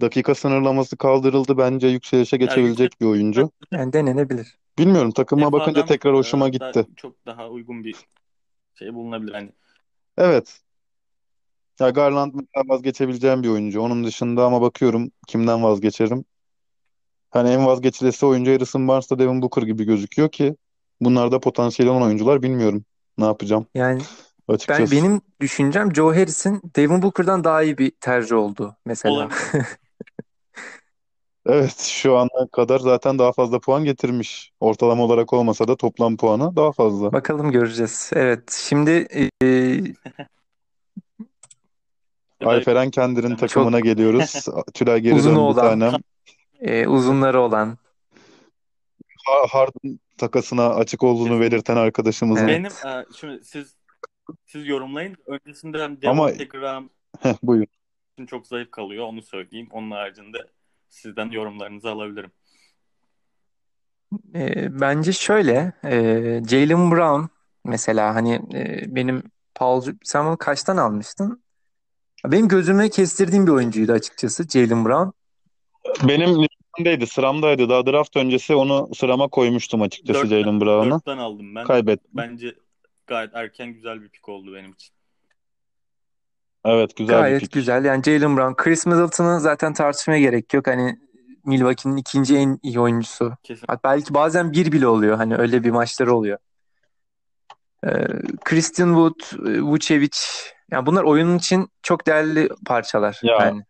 dakika sınırlaması kaldırıldı. Bence yükselişe geçebilecek bir oyuncu. Yani denenebilir. Bilmiyorum takıma bakınca defadan tekrar hoşuma e, da gitti. çok daha uygun bir şey bulunabilir. Hani Evet. Ya Garland mesela vazgeçebileceğim bir oyuncu. Onun dışında ama bakıyorum kimden vazgeçerim. Hani en vazgeçilesi oyuncu Harrison Barnes da Devin Booker gibi gözüküyor ki bunlar da potansiyeli olan oyuncular. Bilmiyorum ne yapacağım Yani ben açıkçası. benim düşüncem Joe Harris'in Devin Booker'dan daha iyi bir tercih oldu mesela. olabilir. Evet şu ana kadar zaten daha fazla puan getirmiş. Ortalama olarak olmasa da toplam puanı daha fazla. Bakalım göreceğiz. Evet, şimdi e, Alperen Kendir'in Çok takımına geliyoruz. Tülay geri uzunu döndü olan, tanem. e, uzunları olan. Ha- Harden takasına açık olduğunu Kesinlikle. belirten arkadaşımızın. Evet. Benim e, şimdi siz siz yorumlayın. Öncesinde hem Ama Devontae Graham heh, buyur. için çok zayıf kalıyor. Onu söyleyeyim. Onun haricinde sizden yorumlarınızı alabilirim. E, bence şöyle, e, Jaylen Brown mesela hani e, benim Paul, sen bunu kaçtan almıştın? Benim gözüme kestirdiğim bir oyuncuydu açıkçası Jaylen Brown. Benim listemdeydi, sıramdaydı. Daha draft öncesi onu sırama koymuştum açıkçası Jaylen Brown'u. dörtten aldım ben. Kaybettim. Bence gayet erken güzel bir pik oldu benim için. Evet, güzel bir Gayet pik. güzel. Yani Jaylen Brown, Chris Middleton'ı zaten tartışmaya gerek yok. Hani Milwaukee'nin ikinci en iyi oyuncusu. Kesin. Hatta belki bazen bir bile oluyor. Hani öyle bir maçları oluyor. Ee, Christian Wood, e, Vucevic. Yani bunlar oyunun için çok değerli parçalar. Ya Yani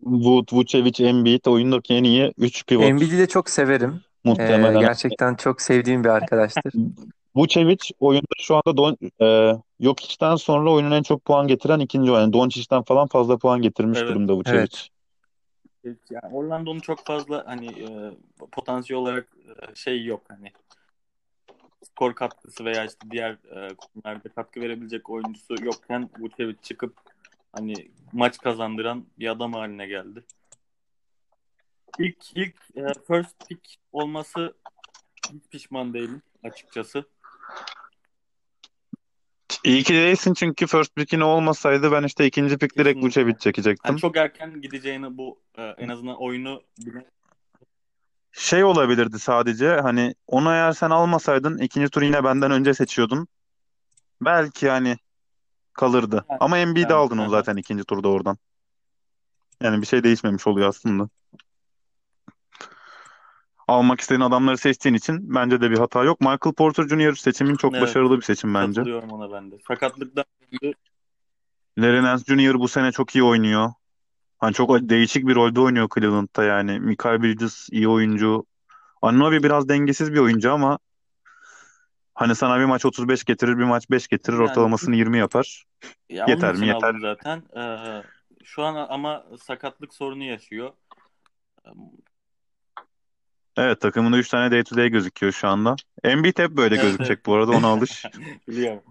Wood, Vucevic, Embiid oyundaki en iyi 3 pivot Embiid'i de çok severim. Ee, muhtemelen. gerçekten çok sevdiğim bir arkadaştır. Vucevic oyunda şu anda Don, e, Jokic'ten sonra oyunun en çok puan getiren ikinci oyuncu. Doncic'ten falan fazla puan getirmiş Evet. durumda Vucevic. Evet. Yani Orlando'nun çok fazla hani e, potansiyel olarak e, şey yok hani skor katkısı veya işte diğer e, konularda katkı verebilecek oyuncusu yokken Vucevic çıkıp hani maç kazandıran bir adam haline geldi. İlk ilk e, first pick olması hiç pişman değilim açıkçası. İyi ki değilsin çünkü first pick'in olmasaydı ben işte ikinci pick direkt Kesinlikle. Vucevic çekecektim. Hani çok erken gideceğini bu e, en azından oyunu bile Şey olabilirdi sadece hani onu eğer sen almasaydın ikinci tur yine benden önce seçiyordun. Belki hani kalırdı. Yani- Ama Embiid'i yani, aldın o aha. zaten ikinci turda oradan. Yani bir şey değişmemiş oluyor aslında. Almak istediğin adamları seçtiğin için bence de bir hata yok. Michael Porter Jr. seçimin çok Evet. başarılı bir seçim bence. katılıyorum ona ben de. Sakatlıktan Larry Nance Jr. bu sene çok iyi oynuyor. Hani çok değişik bir rolde oynuyor Cleveland'da yani. Michael Bridges iyi oyuncu. Anunoby biraz dengesiz bir oyuncu ama hani sana bir maç 35 getirir, bir maç 5 getirir, Yani- ortalamasını 20 yapar. ya Yeter mi? Yeter. zaten. Ee, şu an ama sakatlık sorunu yaşıyor. Evet takımında 3 tane day to day gözüküyor şu anda. Embiid hep böyle gözükecek bu arada ona alış. Biliyorum.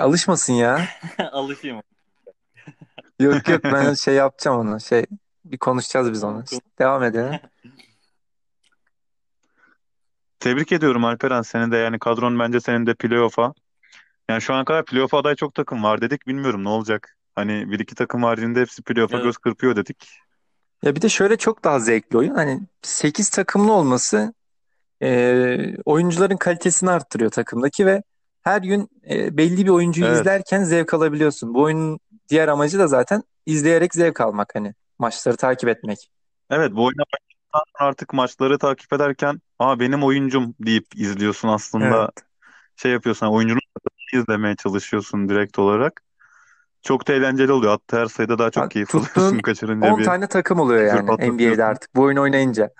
Alışmasın ya. Alışayım. Yok yok ben şey yapacağım onu. Şey bir konuşacağız biz onu. Tamam. Devam edelim. Tebrik ediyorum Alperen seni de yani kadron bence senin de playoff'a. Yani şu ana kadar playoff'a aday çok takım var dedik bilmiyorum ne olacak. Hani bir iki takım haricinde hepsi playoff'a Evet. göz kırpıyor dedik. Ya bir de şöyle çok daha zevkli oyun. Hani 8 takımlı olması e, oyuncuların kalitesini arttırıyor takımdaki ve her gün e, belli bir oyuncuyu Evet. izlerken zevk alabiliyorsun. Bu oyunun diğer amacı da zaten izleyerek zevk almak hani maçları takip etmek. Evet bu oyuna başladıktan sonra artık maçları takip ederken aa benim oyuncum deyip izliyorsun aslında. Evet. Şey yapıyorsun hani oyuncunun takımını izlemeye çalışıyorsun direkt olarak. Çok da eğlenceli oluyor. Hatta her sayıda daha çok Ha, keyif tuttuğun alıyorsun kaçırınca 10 bir tane takım oluyor küfür yani patlatıyorsun. NBA'de artık bu oyun oynayınca.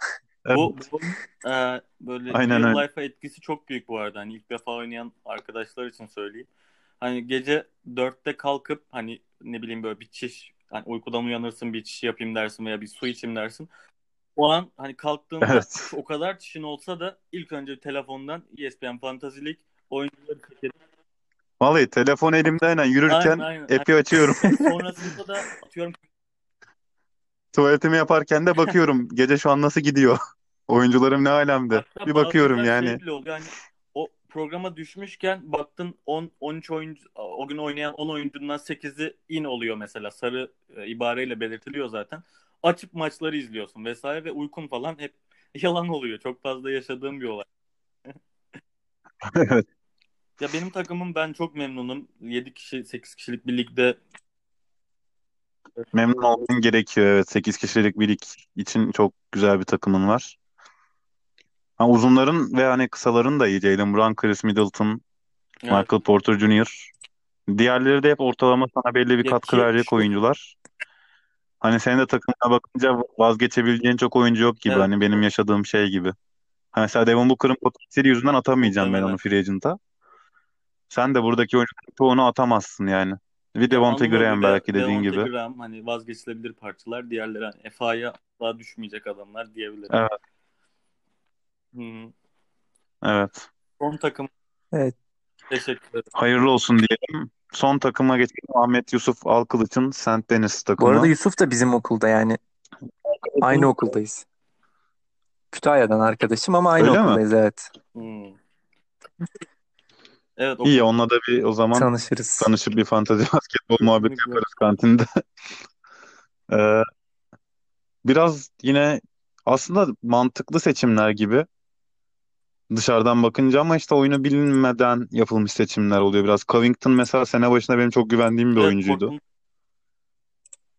Evet. Bu, bu e, böyle Aynen real öyle. life'a etkisi çok büyük bu arada. Hani ilk defa oynayan arkadaşlar için söyleyeyim. Hani gece dörtte kalkıp hani ne bileyim böyle bir çiş hani uykudan uyanırsın bir çiş yapayım dersin veya bir su içeyim dersin. O an hani kalktığında Evet. o kadar çişin olsa da ilk önce telefondan ESPN Fantasy League oyuncuları çekerim. Vallahi telefon elimde aynen yürürken Aynen aynen. app'i açıyorum. Sonrasında da atıyorum Tuvaletimi yaparken de bakıyorum gece şu an nasıl gidiyor. Oyuncularım ne alemde. Hatta Bir bakıyorum yani. şey bile oluyor. Hani o programa düşmüşken baktın 10 13 oyuncu o gün oynayan 10 oyuncundan 8'i in oluyor mesela. Sarı e, ibareyle belirtiliyor zaten. Açıp maçları izliyorsun vesaire ve uykun falan hep yalan oluyor. Çok fazla yaşadığım bir olay. Evet. Ya benim takımım ben çok memnunum. 7 kişi 8 kişilik bir ligde Memnun olman gerekiyor. Evet 8 kişilik bir lig için çok güzel bir takımın var. Ha, uzunların ve hani kısaların da iyi. Jalen Brown, Chris Middleton, evet. Michael Porter Jr. Diğerleri de hep ortalama sana belli bir katkı ki verecek şu- oyuncular. Hani senin de takımına bakınca vazgeçebileceğin çok oyuncu yok gibi. Evet. Hani benim yaşadığım şey gibi. Ha, mesela Devin Booker'ın potansiyeli yüzünden atamayacağım ben Muhtemelen. onu free agent'a. Sen de buradaki oyuncuların çoğunu atamazsın yani. Bir Devonte Graham ve belki dediğin Devonte gibi. Graham hani vazgeçilebilir parçalar. Diğerleri hani FA'ya asla düşmeyecek adamlar diyebilirim. Evet. Hı. Evet. Son takım. Evet. Teşekkür ederim. Hayırlı olsun diyelim. Son takıma geçelim. Ahmet Yusuf Alkılıç'ın St. Denis Bu arada. Yusuf da bizim okulda yani aynı okuldayız. Kütahya'dan arkadaşım ama aynı Öyle mi? okuldayız evet. Hmm. Evet o İyi onunla da bir o zaman Tanışırız. tanışıp bir fantezi basketbol muhabbeti yaparız kantinde. Ee, biraz yine aslında mantıklı seçimler gibi dışarıdan bakınca ama işte oyunu bilinmeden yapılmış seçimler oluyor biraz. Covington mesela sene başında benim çok güvendiğim bir Evet, oyuncuydu. Portland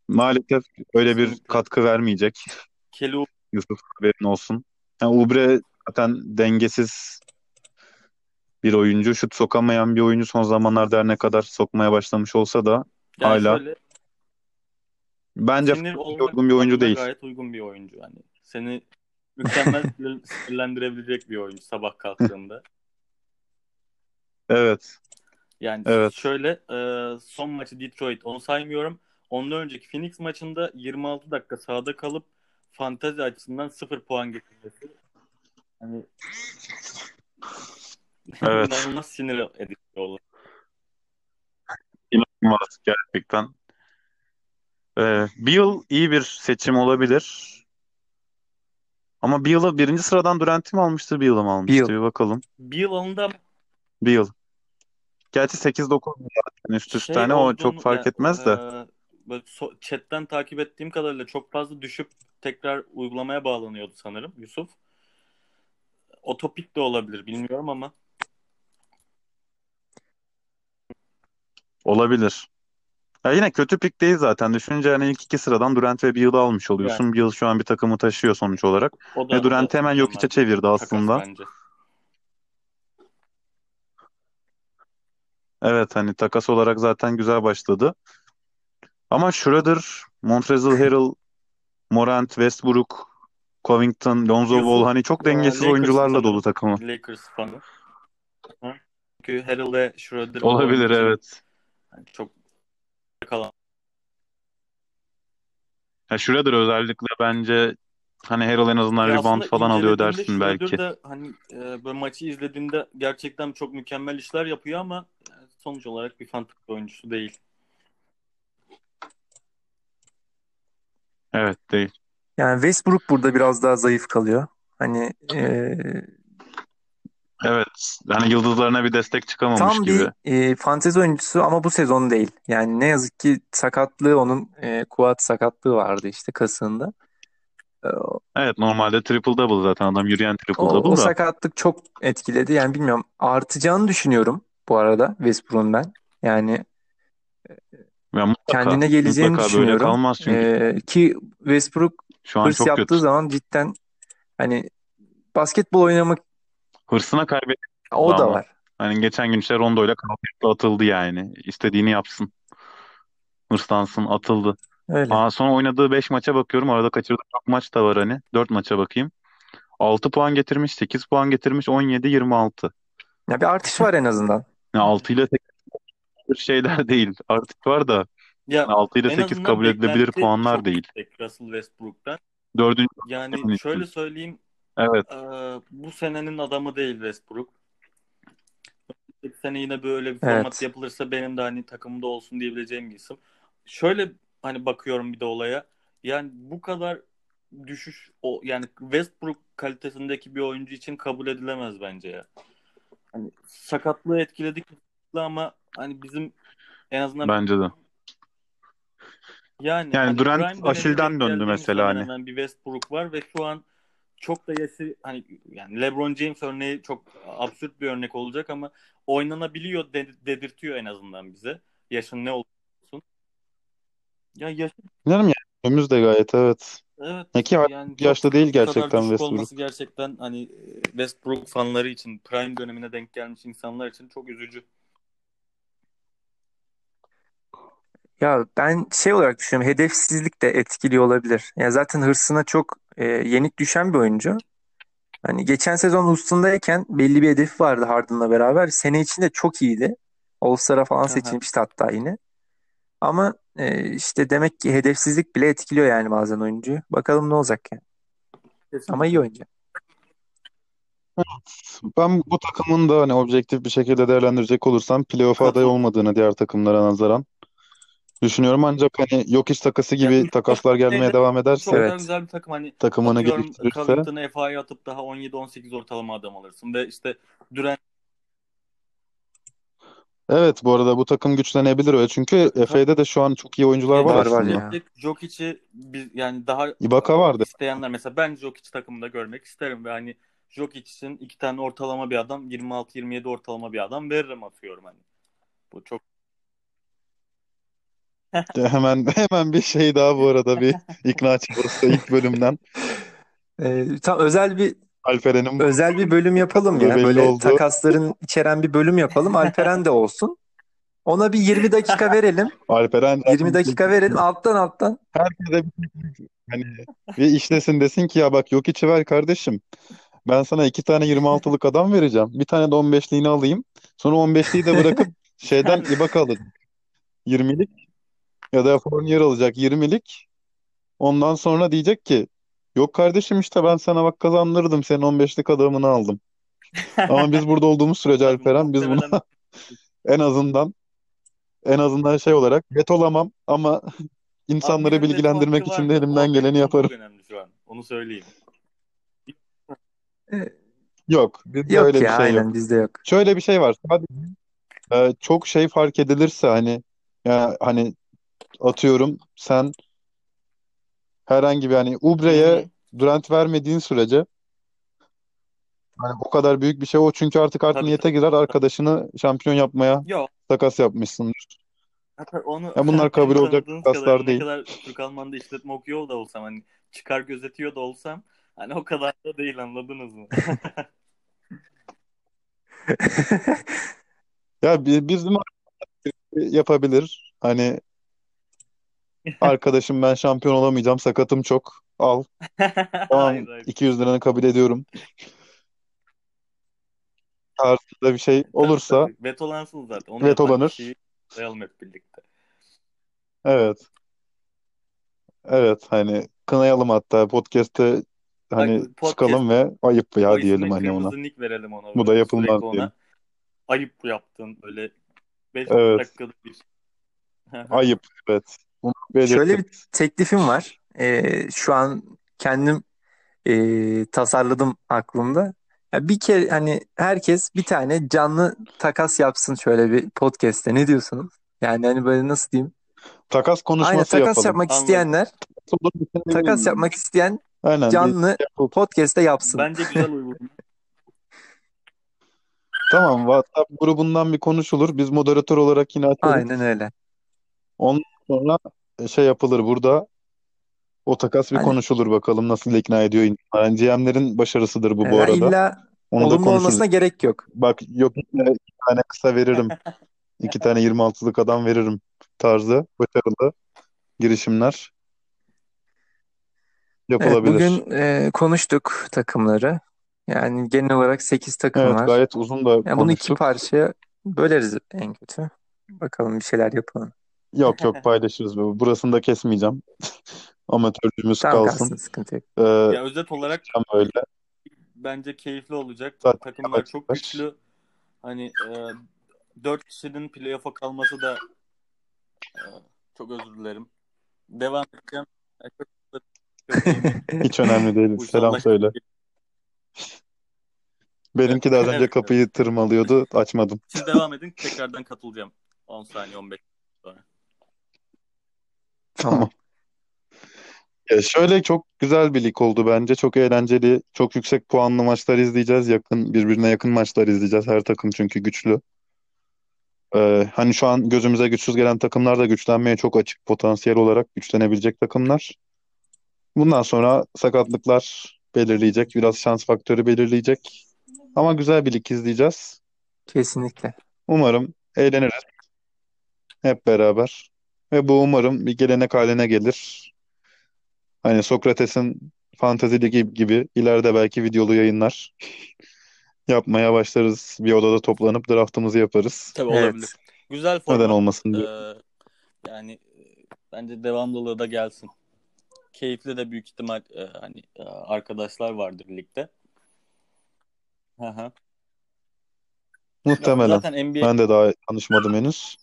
Maalesef öyle bir katkı vermeyecek. Kelly Yusuf haberin olsun. Yani Oubre zaten dengesiz bir oyuncu. Şut sokamayan bir oyuncu son zamanlarda her ne kadar sokmaya başlamış olsa da yani hala şöyle bence sinir uygun bir oyuncu değil. gayet uygun bir oyuncu. Hani seni mükemmel sinirlendirebilecek bir oyuncu sabah kalktığında. Evet. Yani Evet. şöyle e, son maçı Detroit onu saymıyorum. Ondan önceki Phoenix maçında 26 dakika sahada kalıp fantezi açısından 0 puan getirmesi. Hani Evet. inanılmaz sinir edici olay. İnanılmaz gerçekten. Ee, Beal iyi bir seçim olabilir. Ama Beal'ı birinci sıradan Durant'i mi almıştır, Beal'ı mı almıştır? Beal. Bir bakalım. Bir yıl alındı ama Beal. Gerçi 8-9 zaten üst üste Şey hani o olduğunu çok fark etmez de. e, böyle so- chatten takip ettiğim kadarıyla çok fazla düşüp tekrar uygulamaya bağlanıyordu sanırım Yusuf. O topik de olabilir bilmiyorum ama Olabilir. Ya yine kötü pik değil zaten. Düşününce hani ilk iki sıradan Durant ve Beal'ı almış oluyorsun. yani Beal şu an bir takımı taşıyor sonuç olarak. o da, Ve o da Durant hemen Jokic'e bir çevirdi takas aslında. bence. Evet hani takas olarak zaten güzel başladı. Ama Schroeder, Montrezl Harrell, Morant, Westbrook, Covington, Lonzo Ball Yusuf hani çok dengesiz Lakers oyuncularla dolu sanırım. takımı. Lakers fanı. Hı? Çünkü Harrell ve Schroeder Olabilir için evet. Yani çok kalan. Ya Schroeder özellikle bence hani Harrell en azından Ya rebound falan alıyor dersin belki. de hani e, böyle maçı izlediğinde gerçekten çok mükemmel işler yapıyor ama yani sonuç olarak bir fantastik oyuncusu değil. Evet değil. Yani Westbrook burada biraz daha zayıf kalıyor. Hani e, Evet. Yani yıldızlarına bir destek çıkamamış tam gibi. bir e, fantezi oyuncusu ama bu sezon değil. Yani ne yazık ki sakatlığı onun e, kuat sakatlığı vardı işte kasığında. E, Evet normalde triple double zaten adam yürüyen triple O, o double da. sakatlık çok etkiledi. Yani bilmiyorum artacağını düşünüyorum bu arada Westbrook'un ben. Yani Ya mutlaka kendine geleceğini mutlaka böyle düşünüyorum. kalmaz çünkü Ee, ki Westbrook şu an hırs çok yaptığı kötü. zaman cidden hani basketbol oynamak Hırsına kaybetti o da ama. var. Hani geçen gün işte Rondo'yla kavga atıldı yani. İstediğini yapsın. Hırslansın atıldı. Öyle. Aa, sonra oynadığı 5 maça bakıyorum. Arada kaçırdığı çok maç da var hani. 4 maça bakayım. 6 puan getirmiş, 8 puan getirmiş, 17, 26. Ya bir artış var en azından. Yani 6 ile 8 şeyler değil. Artık var da Ya 6 ile en 8 azından kabul edilebilir beklenti puanlar çok değil. yüksek Russell Westbrook'tan. Dördüncü Yani şöyle söyleyeyim Evet. e, bu senenin adamı değil Westbrook. Bir sene yine böyle bir format Evet. yapılırsa benim de hani takımda olsun diyebileceğim bir isim. Şöyle hani bakıyorum bir de olaya. Yani bu kadar düşüş o yani Westbrook kalitesindeki bir oyuncu için kabul edilemez bence ya. Hani sakatlığı etkiledik ama hani bizim en azından Bence de. yani Yani hani Durant prime döndü geldiğimiz mesela hemen hani. hemen bir Westbrook var ve şu an çok da yaşı hani yani LeBron James örneği çok absürt bir örnek olacak ama oynanabiliyor de- dedirtiyor en azından bize. Yaşın ne olursun. Ya yaş Bilmiyorum ya. Önümüz de gayet evet. evet Ne ki yani çok yaşta değil bu kadar gerçekten düşük Westbrook. olması gerçekten hani Westbrook fanları için prime dönemine denk gelmiş insanlar için çok üzücü. Ya ben şey olarak düşünüyorum. Hedefsizlik de etkili olabilir. Ya zaten hırsına çok e, yenik düşen bir oyuncu. Hani geçen sezon Houston'dayken belli bir hedefi vardı Harden'la beraber. Sene içinde çok iyiydi. All-Star'a falan Aha, seçilmişti hatta yine. Ama e, işte demek ki hedefsizlik bile etkiliyor yani bazen oyuncuyu. Bakalım ne olacak yani. Ama iyi kesinlikle. oyuncu. Ben bu takımın da hani objektif bir şekilde değerlendirecek olursam playoff'a aday olmadığını diğer takımlara nazaran düşünüyorum. Ancak hani yok iş takası gibi üst takaslar gelmeye devam çok ederse daha Evet. güzel bir takım hani takımını atıyorum geliştirirse Covington'ı FA'ya atıp daha 17-18 ortalama adam alırsın ve işte Durant evet bu arada bu takım güçlenebilir öyle. Çünkü Efe'de de şu an çok iyi oyuncular var Var var aslında. ya. Jokic'i biz yani daha Ibaka vardı. isteyenler mesela ben Jokic takımında görmek isterim ve hani Jokic için iki tane ortalama bir adam 26-27 ortalama bir adam veririm atıyorum hani. Bu çok Hemen hemen bir şey daha bu arada bir ikna çabası ilk bölümden. E, tam özel bir Alperen'in özel bir bölüm yapalım ya. belli Böyle oldu. takasların içeren bir bölüm yapalım. Alperen de olsun. Ona bir 20 dakika verelim. Alperen 20 zaten dakika verelim alttan alttan. herkese bir, hani bir işlesin desin ki ya bak yok içi ver kardeşim. Ben sana iki tane 26'lık adam vereceğim. Bir tane de 15'liğini alayım. Sonra 15'liği de bırakıp şeyden Ibaka alacak. 20'lik ya da Fournier alacak 20'lik. Ondan sonra diyecek ki yok kardeşim işte ben sana bak kazandırdım. Senin 15'lik adamını aldım. Ama biz burada olduğumuz sürece tabii Alperen biz buna en azından en azından şey olarak bet olamam ama abi insanları bilgilendirmek için de. O elimden geleni yaparım. çok önemli şu an. Onu söyleyeyim. E, Yok, bizde Yok öyle bir ya şey yok. aynen bizde yok. Şöyle bir şey var. Sadece e, çok şey fark edilirse hani ya hani atıyorum sen herhangi bir hani Ubre'ye. Durant vermediğin sürece hani o kadar büyük bir şey o çünkü artık art Tabii niyete girer arkadaşını şampiyon yapmaya Yok. takas yapmışsındır. Onu Ya bunlar kabul olacak tanıdığınız takaslar kadarıyla ne değil. kadar Türk Alman'da işletme okuyor da olsam hani çıkar gözetiyor da olsam hani o kadar da değil anladınız mı? Ya bi- bizim yapabilir. Hani arkadaşım ben şampiyon olamayacağım sakatım çok. Al. Tamam Hayır hayır. 200 liranı kabul ediyorum. Tarzında bir şey Tabii olursa tabii. Vetolansın zaten. Onu yapan vetolanır. kişiyi sayalım hep birlikte. Evet. Evet hani kınayalım hatta podcast'te Bak hani çıkalım podcast ve ayıp o ya diyelim isme hani ona. kırmızı nick verelim ona Bu da böyle yapılmaz sürekli diyelim. ona. Ayıp yaptın böyle 5 Evet. dakikalık bir. Ayıp evet. Bunu Şöyle bir teklifim var. Ee, şu an kendim e, tasarladım aklımda. Ya bir kere hani herkes bir tane canlı takas yapsın şöyle bir podcast'te. Ne diyorsunuz? Yani hani böyle nasıl diyeyim? Takas Aynen konuşması takas yapalım. yapmak Anladım. isteyenler Olur bir şey takas bilmiyorum. yapmak isteyen Aynen bir canlı yapalım. podcast'te yapsın. Bence güzel uygulama. Tamam WhatsApp grubundan bir konuşulur. Biz moderatör olarak yine açarız. Aynen öyle. Ondan sonra şey yapılır burada. O takas bir Hani konuşulur bakalım nasıl ikna ediyor. Yani GM'lerin başarısıdır bu bu yani arada. illa Onu da olumlu konuşuruz. olmasına gerek yok. Bak yok iki tane kısa veririm. İki tane 26'lık adam veririm tarzı başarılı girişimler Evet yapılabilir. bugün e, konuştuk takımları. Yani genel olarak 8 takım Evet var. gayet uzun da Yani bunu iki konuştuk. parçaya böleriz en kötü. Bakalım bir şeyler yapalım. Yok yok paylaşırız. Burasını da kesmeyeceğim. Amatörlüğümüz Tamam kalsın. kalsın sıkıntı yok. Ee, Ya özet olarak tam öyle. bence keyifli olacak. Zaten Takımlar çok güçlü. Hani e, 4 kişinin playoff'a kalması da e, çok özür dilerim. Devam edeceğim. E, çok köpeğimi Hiç önemli değil. Selam söyle. Benimki de az önce Evet, kapıyı tırmalıyordu. Açmadım. Siz devam edin. Tekrardan katılacağım. 10 saniye 15 sonra. Tamam. Ya şöyle çok güzel bir lig oldu bence. Çok eğlenceli, çok yüksek puanlı maçlar izleyeceğiz. Yakın, birbirine yakın maçlar izleyeceğiz. Her takım çünkü güçlü. Ee, hani şu an gözümüze güçsüz gelen takımlar da güçlenmeye çok açık potansiyel olarak güçlenebilecek takımlar. Bundan sonra sakatlıklar belirleyecek, biraz şans faktörü belirleyecek. Ama güzel bir lig izleyeceğiz. Kesinlikle. Umarım eğleniriz hep beraber. Ve bu umarım bir gelenek haline gelir. Hani Sokrates'in Fantezi Ligi gibi ileride belki videolu yayınlar yapmaya başlarız. Bir odada toplanıp draftımızı yaparız. Tabii Evet. olabilir. Güzel Neden format. olmasın Ee, diye. yani e, bence devamlılığı da gelsin. Keyifli de büyük ihtimal e, hani e, arkadaşlar vardır ligde. Hı hı. Ya Muhtemelen. zaten NBA Ben de daha tanışmadım henüz.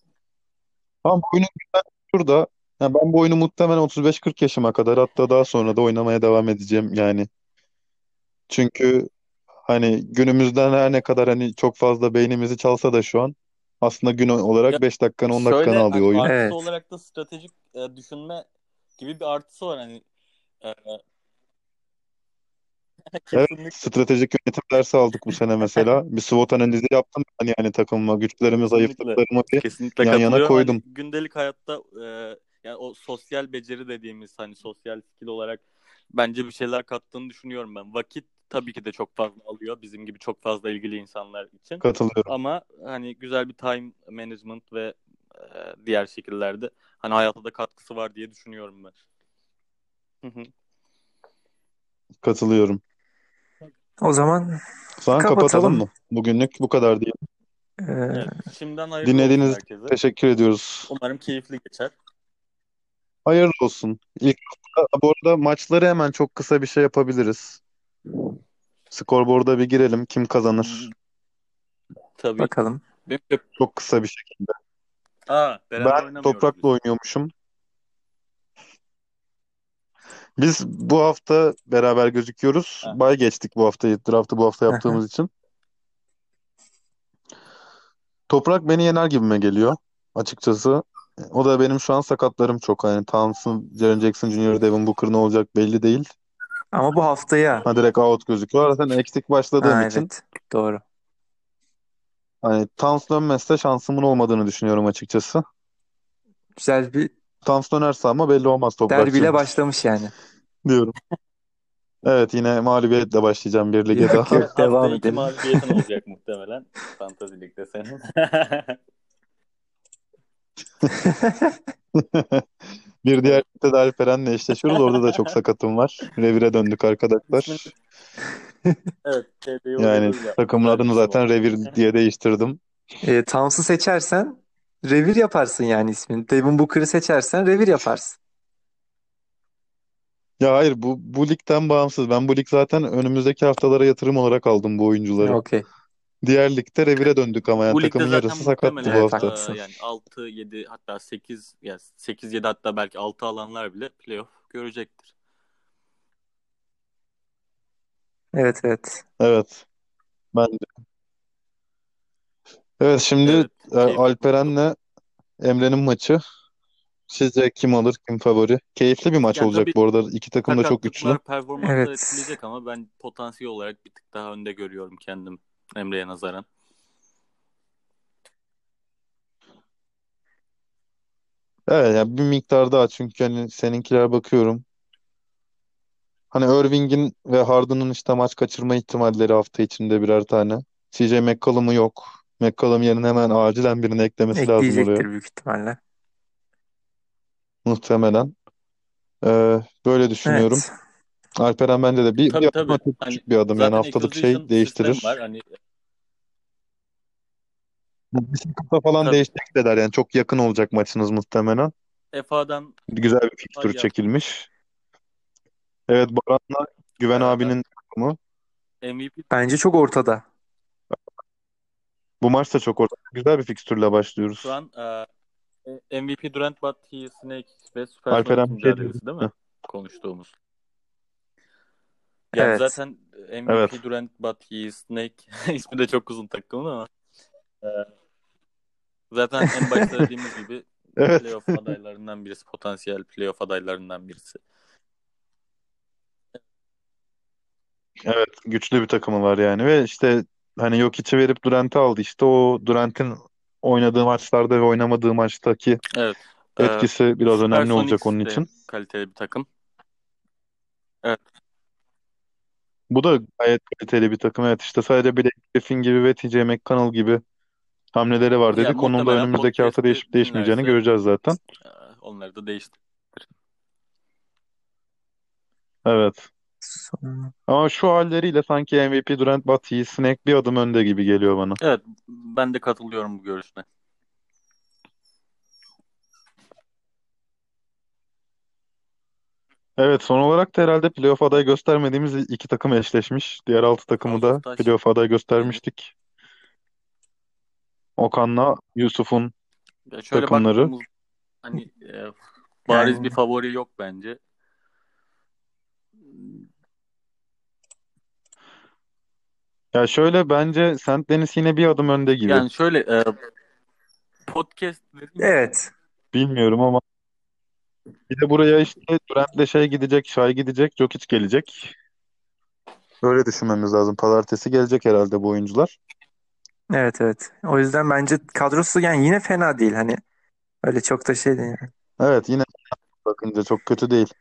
Ama bu oyunun güzel şurada. Ya ben bu oyunu muhtemelen 35-40 yaşıma kadar hatta daha sonra da oynamaya devam edeceğim yani. Çünkü hani günümüzden her ne kadar hani çok fazla beynimizi çalsa da şu an aslında gün olarak ya 5 dakikanı 10 dakikanı alıyor hani oyun. artısı Evet. olarak da stratejik e, düşünme gibi bir artısı var hani e, Evet, kesinlikle stratejik yönetim dersi aldık bu sene mesela. Bir SWOT analizi yaptım hani yani takımıma güçlerimi, kesinlikle zayıflıklarımı bir kesinlikle yan yana katılıyorum. Hani koydum. gündelik hayatta e, yani o sosyal beceri dediğimiz hani sosyal skill olarak bence bir şeyler kattığını düşünüyorum ben. Vakit tabii ki de çok fazla alıyor bizim gibi çok fazla ilgili insanlar için. Katılıyorum. Ama hani güzel bir time management ve e, diğer şekillerde hani hayata da katkısı var diye düşünüyorum ben. Hı hı. Katılıyorum. O zaman kapatalım kapatalım. mı? Bugünlük bu kadar diye. Ee, Evet, şimdiden hayırlı olsun Dinlediğiniz için herkese. teşekkür ediyoruz. Umarım keyifli geçer. Hayırlı olsun. İlk hafta, bu arada maçları hemen çok kısa bir şey yapabiliriz. Skorboard'a bir girelim. Kim kazanır? Tabii. bakalım. Benim de... Çok kısa bir şekilde. Aa, Ben oynamıyoruz Toprak'la biz. oynuyormuşum. Biz bu hafta beraber gözüküyoruz. Ha. Bay geçtik bu haftayı. Draft'ı bu hafta yaptığımız için. Toprak beni yener gibime geliyor açıkçası. O da benim şu an sakatlarım çok. Yani Towns'ın, Jaren Jackson Jr., Devin Booker ne olacak belli değil. Ama bu haftaya. Ha direkt out gözüküyor. Zaten eksik başladığım Ha, için evet. Doğru. hani Towns dönmezse şansımın olmadığını düşünüyorum açıkçası. Güzel bir Towns dönerse ama belli olmaz Toprakçığım derbiyle başlamış yani. diyorum. Evet yine mağlubiyetle başlayacağım bir lige Yok daha. yok devam Hafta iki edelim. mağlubiyetin olacak muhtemelen. Fantasy Lig'de senin. Bir diğer ligde de Alperen'le eşleşiyoruz. Orada da çok sakatım var. Revire döndük arkadaşlar. Evet. TD'yi Yani adını zaten Revir diye değiştirdim. E, Towns'u seçersen revir yaparsın yani ismini. Devin Booker'ı seçersen revir yaparsın. Ya hayır bu bu ligden bağımsız. Ben bu lig zaten önümüzdeki haftalara yatırım olarak aldım bu oyuncuları. Okey. Diğer ligde revire döndük ama yani Bu ligde takımın zaten yarısı sakattı bu Evet, hafta. haklısın. e, yani 6 7 hatta 8 yani 8 7 hatta belki 6 alanlar bile playoff görecektir. Evet evet. Evet. Ben de. Evet şimdi Evet, e, keyifli oldu. Alperen'le Emre'nin maçı. Sizce kim alır, kim favori? Keyifli bir maç Yani olacak tabii bu arada. İki takım da çok güçlü. sakatlıklar Evet. etkileyecek ama ben potansiyel olarak bir tık daha önde görüyorum kendim Emre'ye nazaran. Evet yani bir miktar daha çünkü hani seninkiler bakıyorum. Hani Irving'in ve Harden'ın işte maç kaçırma ihtimalleri hafta içinde birer tane. CJ McCollum'u yok. McCollum yerine hemen acilen birini eklemesi lazım Ekleyecektir oraya. büyük ihtimalle. Muhtemelen. Ee, böyle düşünüyorum. Evet. Alperen bence de bir, bir Tabii adım tabii. çok Hani küçük bir adım. Yani zaten haftalık şey acquisition değiştirir. sistemi var. Hani Bir kafa falan tabii değişecek de der. Yani çok yakın olacak maçınız muhtemelen. FA'dan Güzel bir fikstür çekilmiş. Evet Baran'la Güven Ee, abinin takımı. MVP Bence çok ortada. Bu maç da çok ortada. Güzel bir fikstürle başlıyoruz. şu an e, MVP Durant Batty, Snake ve Supersonic Alperen bir şey mücadelesi değil mi? Konuştuğumuz. Yani Evet. zaten MVP Evet. Durant Batty, Snake ismi de çok uzun takımın ama e, zaten en başta dediğimiz gibi Evet. playoff adaylarından birisi, potansiyel playoff adaylarından birisi. Evet. Güçlü bir takımı var yani. Ve işte hani Jokic'i verip Durant'i aldı. İşte o Durant'in oynadığı maçlarda ve oynamadığı maçtaki Evet. E, etkisi biraz önemli olacak onun Supersonics için. kaliteli bir takım. Evet. Bu da gayet kaliteli bir takım. Evet işte sadece Blake Griffin gibi ve TJ McConnell gibi hamleleri var dedik. Onun da önümüzdeki hafta değişip değişmeyeceğini göreceğiz zaten. onları da değiştir. Evet. Ama şu halleriyle sanki MVP Durant Batty'yi Snake bir adım önde gibi geliyor bana. Evet, ben de katılıyorum bu görüşüne. Evet son olarak da herhalde playoff adayı göstermediğimiz iki takım eşleşmiş. Diğer altı takımı da of Taş playoff adayı göstermiştik. Okan'la Yusuf'un Ya şöyle takımları. baktığımız hani e, bariz Yani bir favori yok bence. Ya şöyle bence St. Denis yine bir adım önde gibi. Yani şöyle e, podcast dedim ya Evet. Bilmiyorum ama bir de buraya işte Durant'le şey gidecek, Shai gidecek, Jokic gelecek. Böyle düşünmemiz lazım. Pazartesi gelecek herhalde bu oyuncular. Evet evet. O yüzden bence kadrosu yani yine fena değil. Hani öyle çok da şey değil. Yani, Evet yine bakınca çok kötü değil.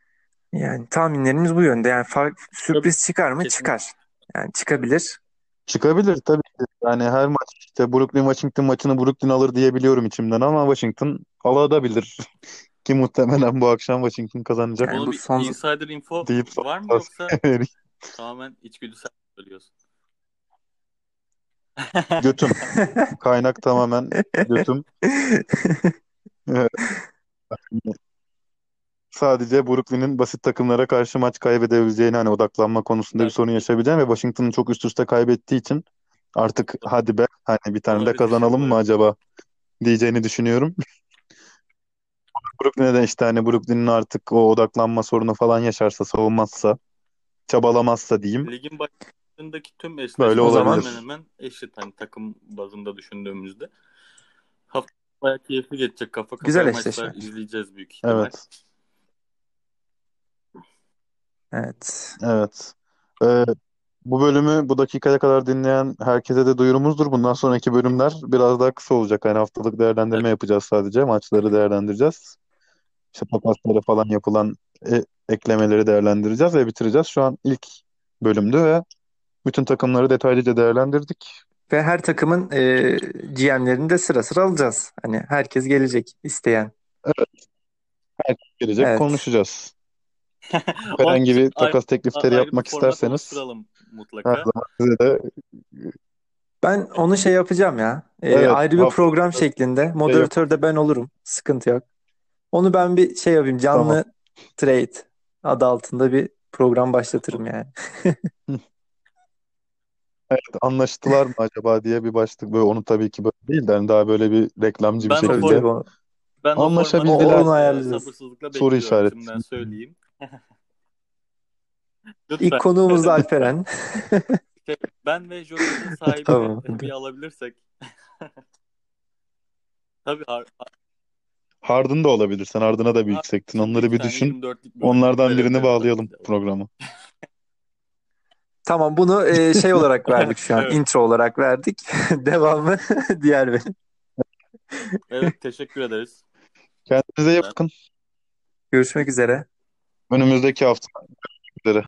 Yani tahminlerimiz bu yönde. Yani fark, sürpriz çıkar mı? kesin Çıkar. Yani çıkabilir. Çıkabilir tabii ki. Yani her maç işte Brooklyn Washington maçını Brooklyn alır diyebiliyorum içimden ama Washington alabilir. Ki muhtemelen bu akşam Washington kazanacak Yani bu bir son insider info deyip var mı yoksa tamamen içgüdüsel söylüyorsun? Götüm. Kaynak tamamen götüm. Evet. Sadece Brooklyn'in basit takımlara karşı maç kaybedebileceğini hani odaklanma konusunda bir Ben sorun yaşayabileceğini ve Washington'ın çok üst üste kaybettiği için artık hadi be hani bir tane de olabilir bir şey kazanalım mı acaba diyeceğini düşünüyorum. Brooklyn'e de işte hani Brooklyn'in artık o odaklanma sorunu falan yaşarsa, savunmazsa, çabalamazsa diyeyim Ligin başındaki tüm eşleşmeler O zaman olabilir. hemen hemen eşit hani takım bazında düşündüğümüzde. bayağı keyifli geçecek. Kafa Güzel kafaya maçlar eşleşme. izleyeceğiz büyük ihtimal. Evet. Evet. Evet. Ee, bu bölümü bu dakikaya kadar dinleyen herkese de duyurumuzdur. Bundan sonraki bölümler biraz daha kısa olacak. Hani haftalık değerlendirme Evet. yapacağız sadece. Maçları değerlendireceğiz. İşte takaslara falan yapılan e- eklemeleri değerlendireceğiz ve bitireceğiz. Şu an ilk bölümdü ve bütün takımları detaylıca değerlendirdik. Ve her takımın e, GM'lerini de sıra sıra alacağız. Hani herkes gelecek isteyen. Gelecek Evet. konuşacağız. Herhangi bir takas teklifleri ayrı bir yapmak isterseniz her mutlaka. zaman size de Ben onu şey yapacağım ya. E, evet ayrı bir program şeklinde. şey. Moderatör de ben olurum. Sıkıntı yok. Onu ben bir şey yapayım. Tamam. Canlı trade adı altında bir program başlatırım yani. Evet, anlaştılar mı acaba diye bir başlık böyle onu tabii ki böyle değil de hani daha böyle bir reklamcı bir Ben Tabii şekilde ben o formatı anlaşabildiler onu ayarlayacağız. soru işareti. Şimdiden söyleyeyim. İlk Lütfen. konuğumuz da Alperen. Ben ve Joker'ın sahibini Tamam. bir alabilirsek. Tabii har Harden da olabilir. Sen Harden'a da bir yüksektin. Onları bir düşün. 24'lük bölüm Onlardan birini bağlayalım programı. Tamam bunu e, şey olarak verdik şu an. Evet. Intro olarak verdik. Devamı diğer bölüm. Evet teşekkür ederiz. Kendinize iyi bakın. Görüşmek üzere. Önümüzdeki hafta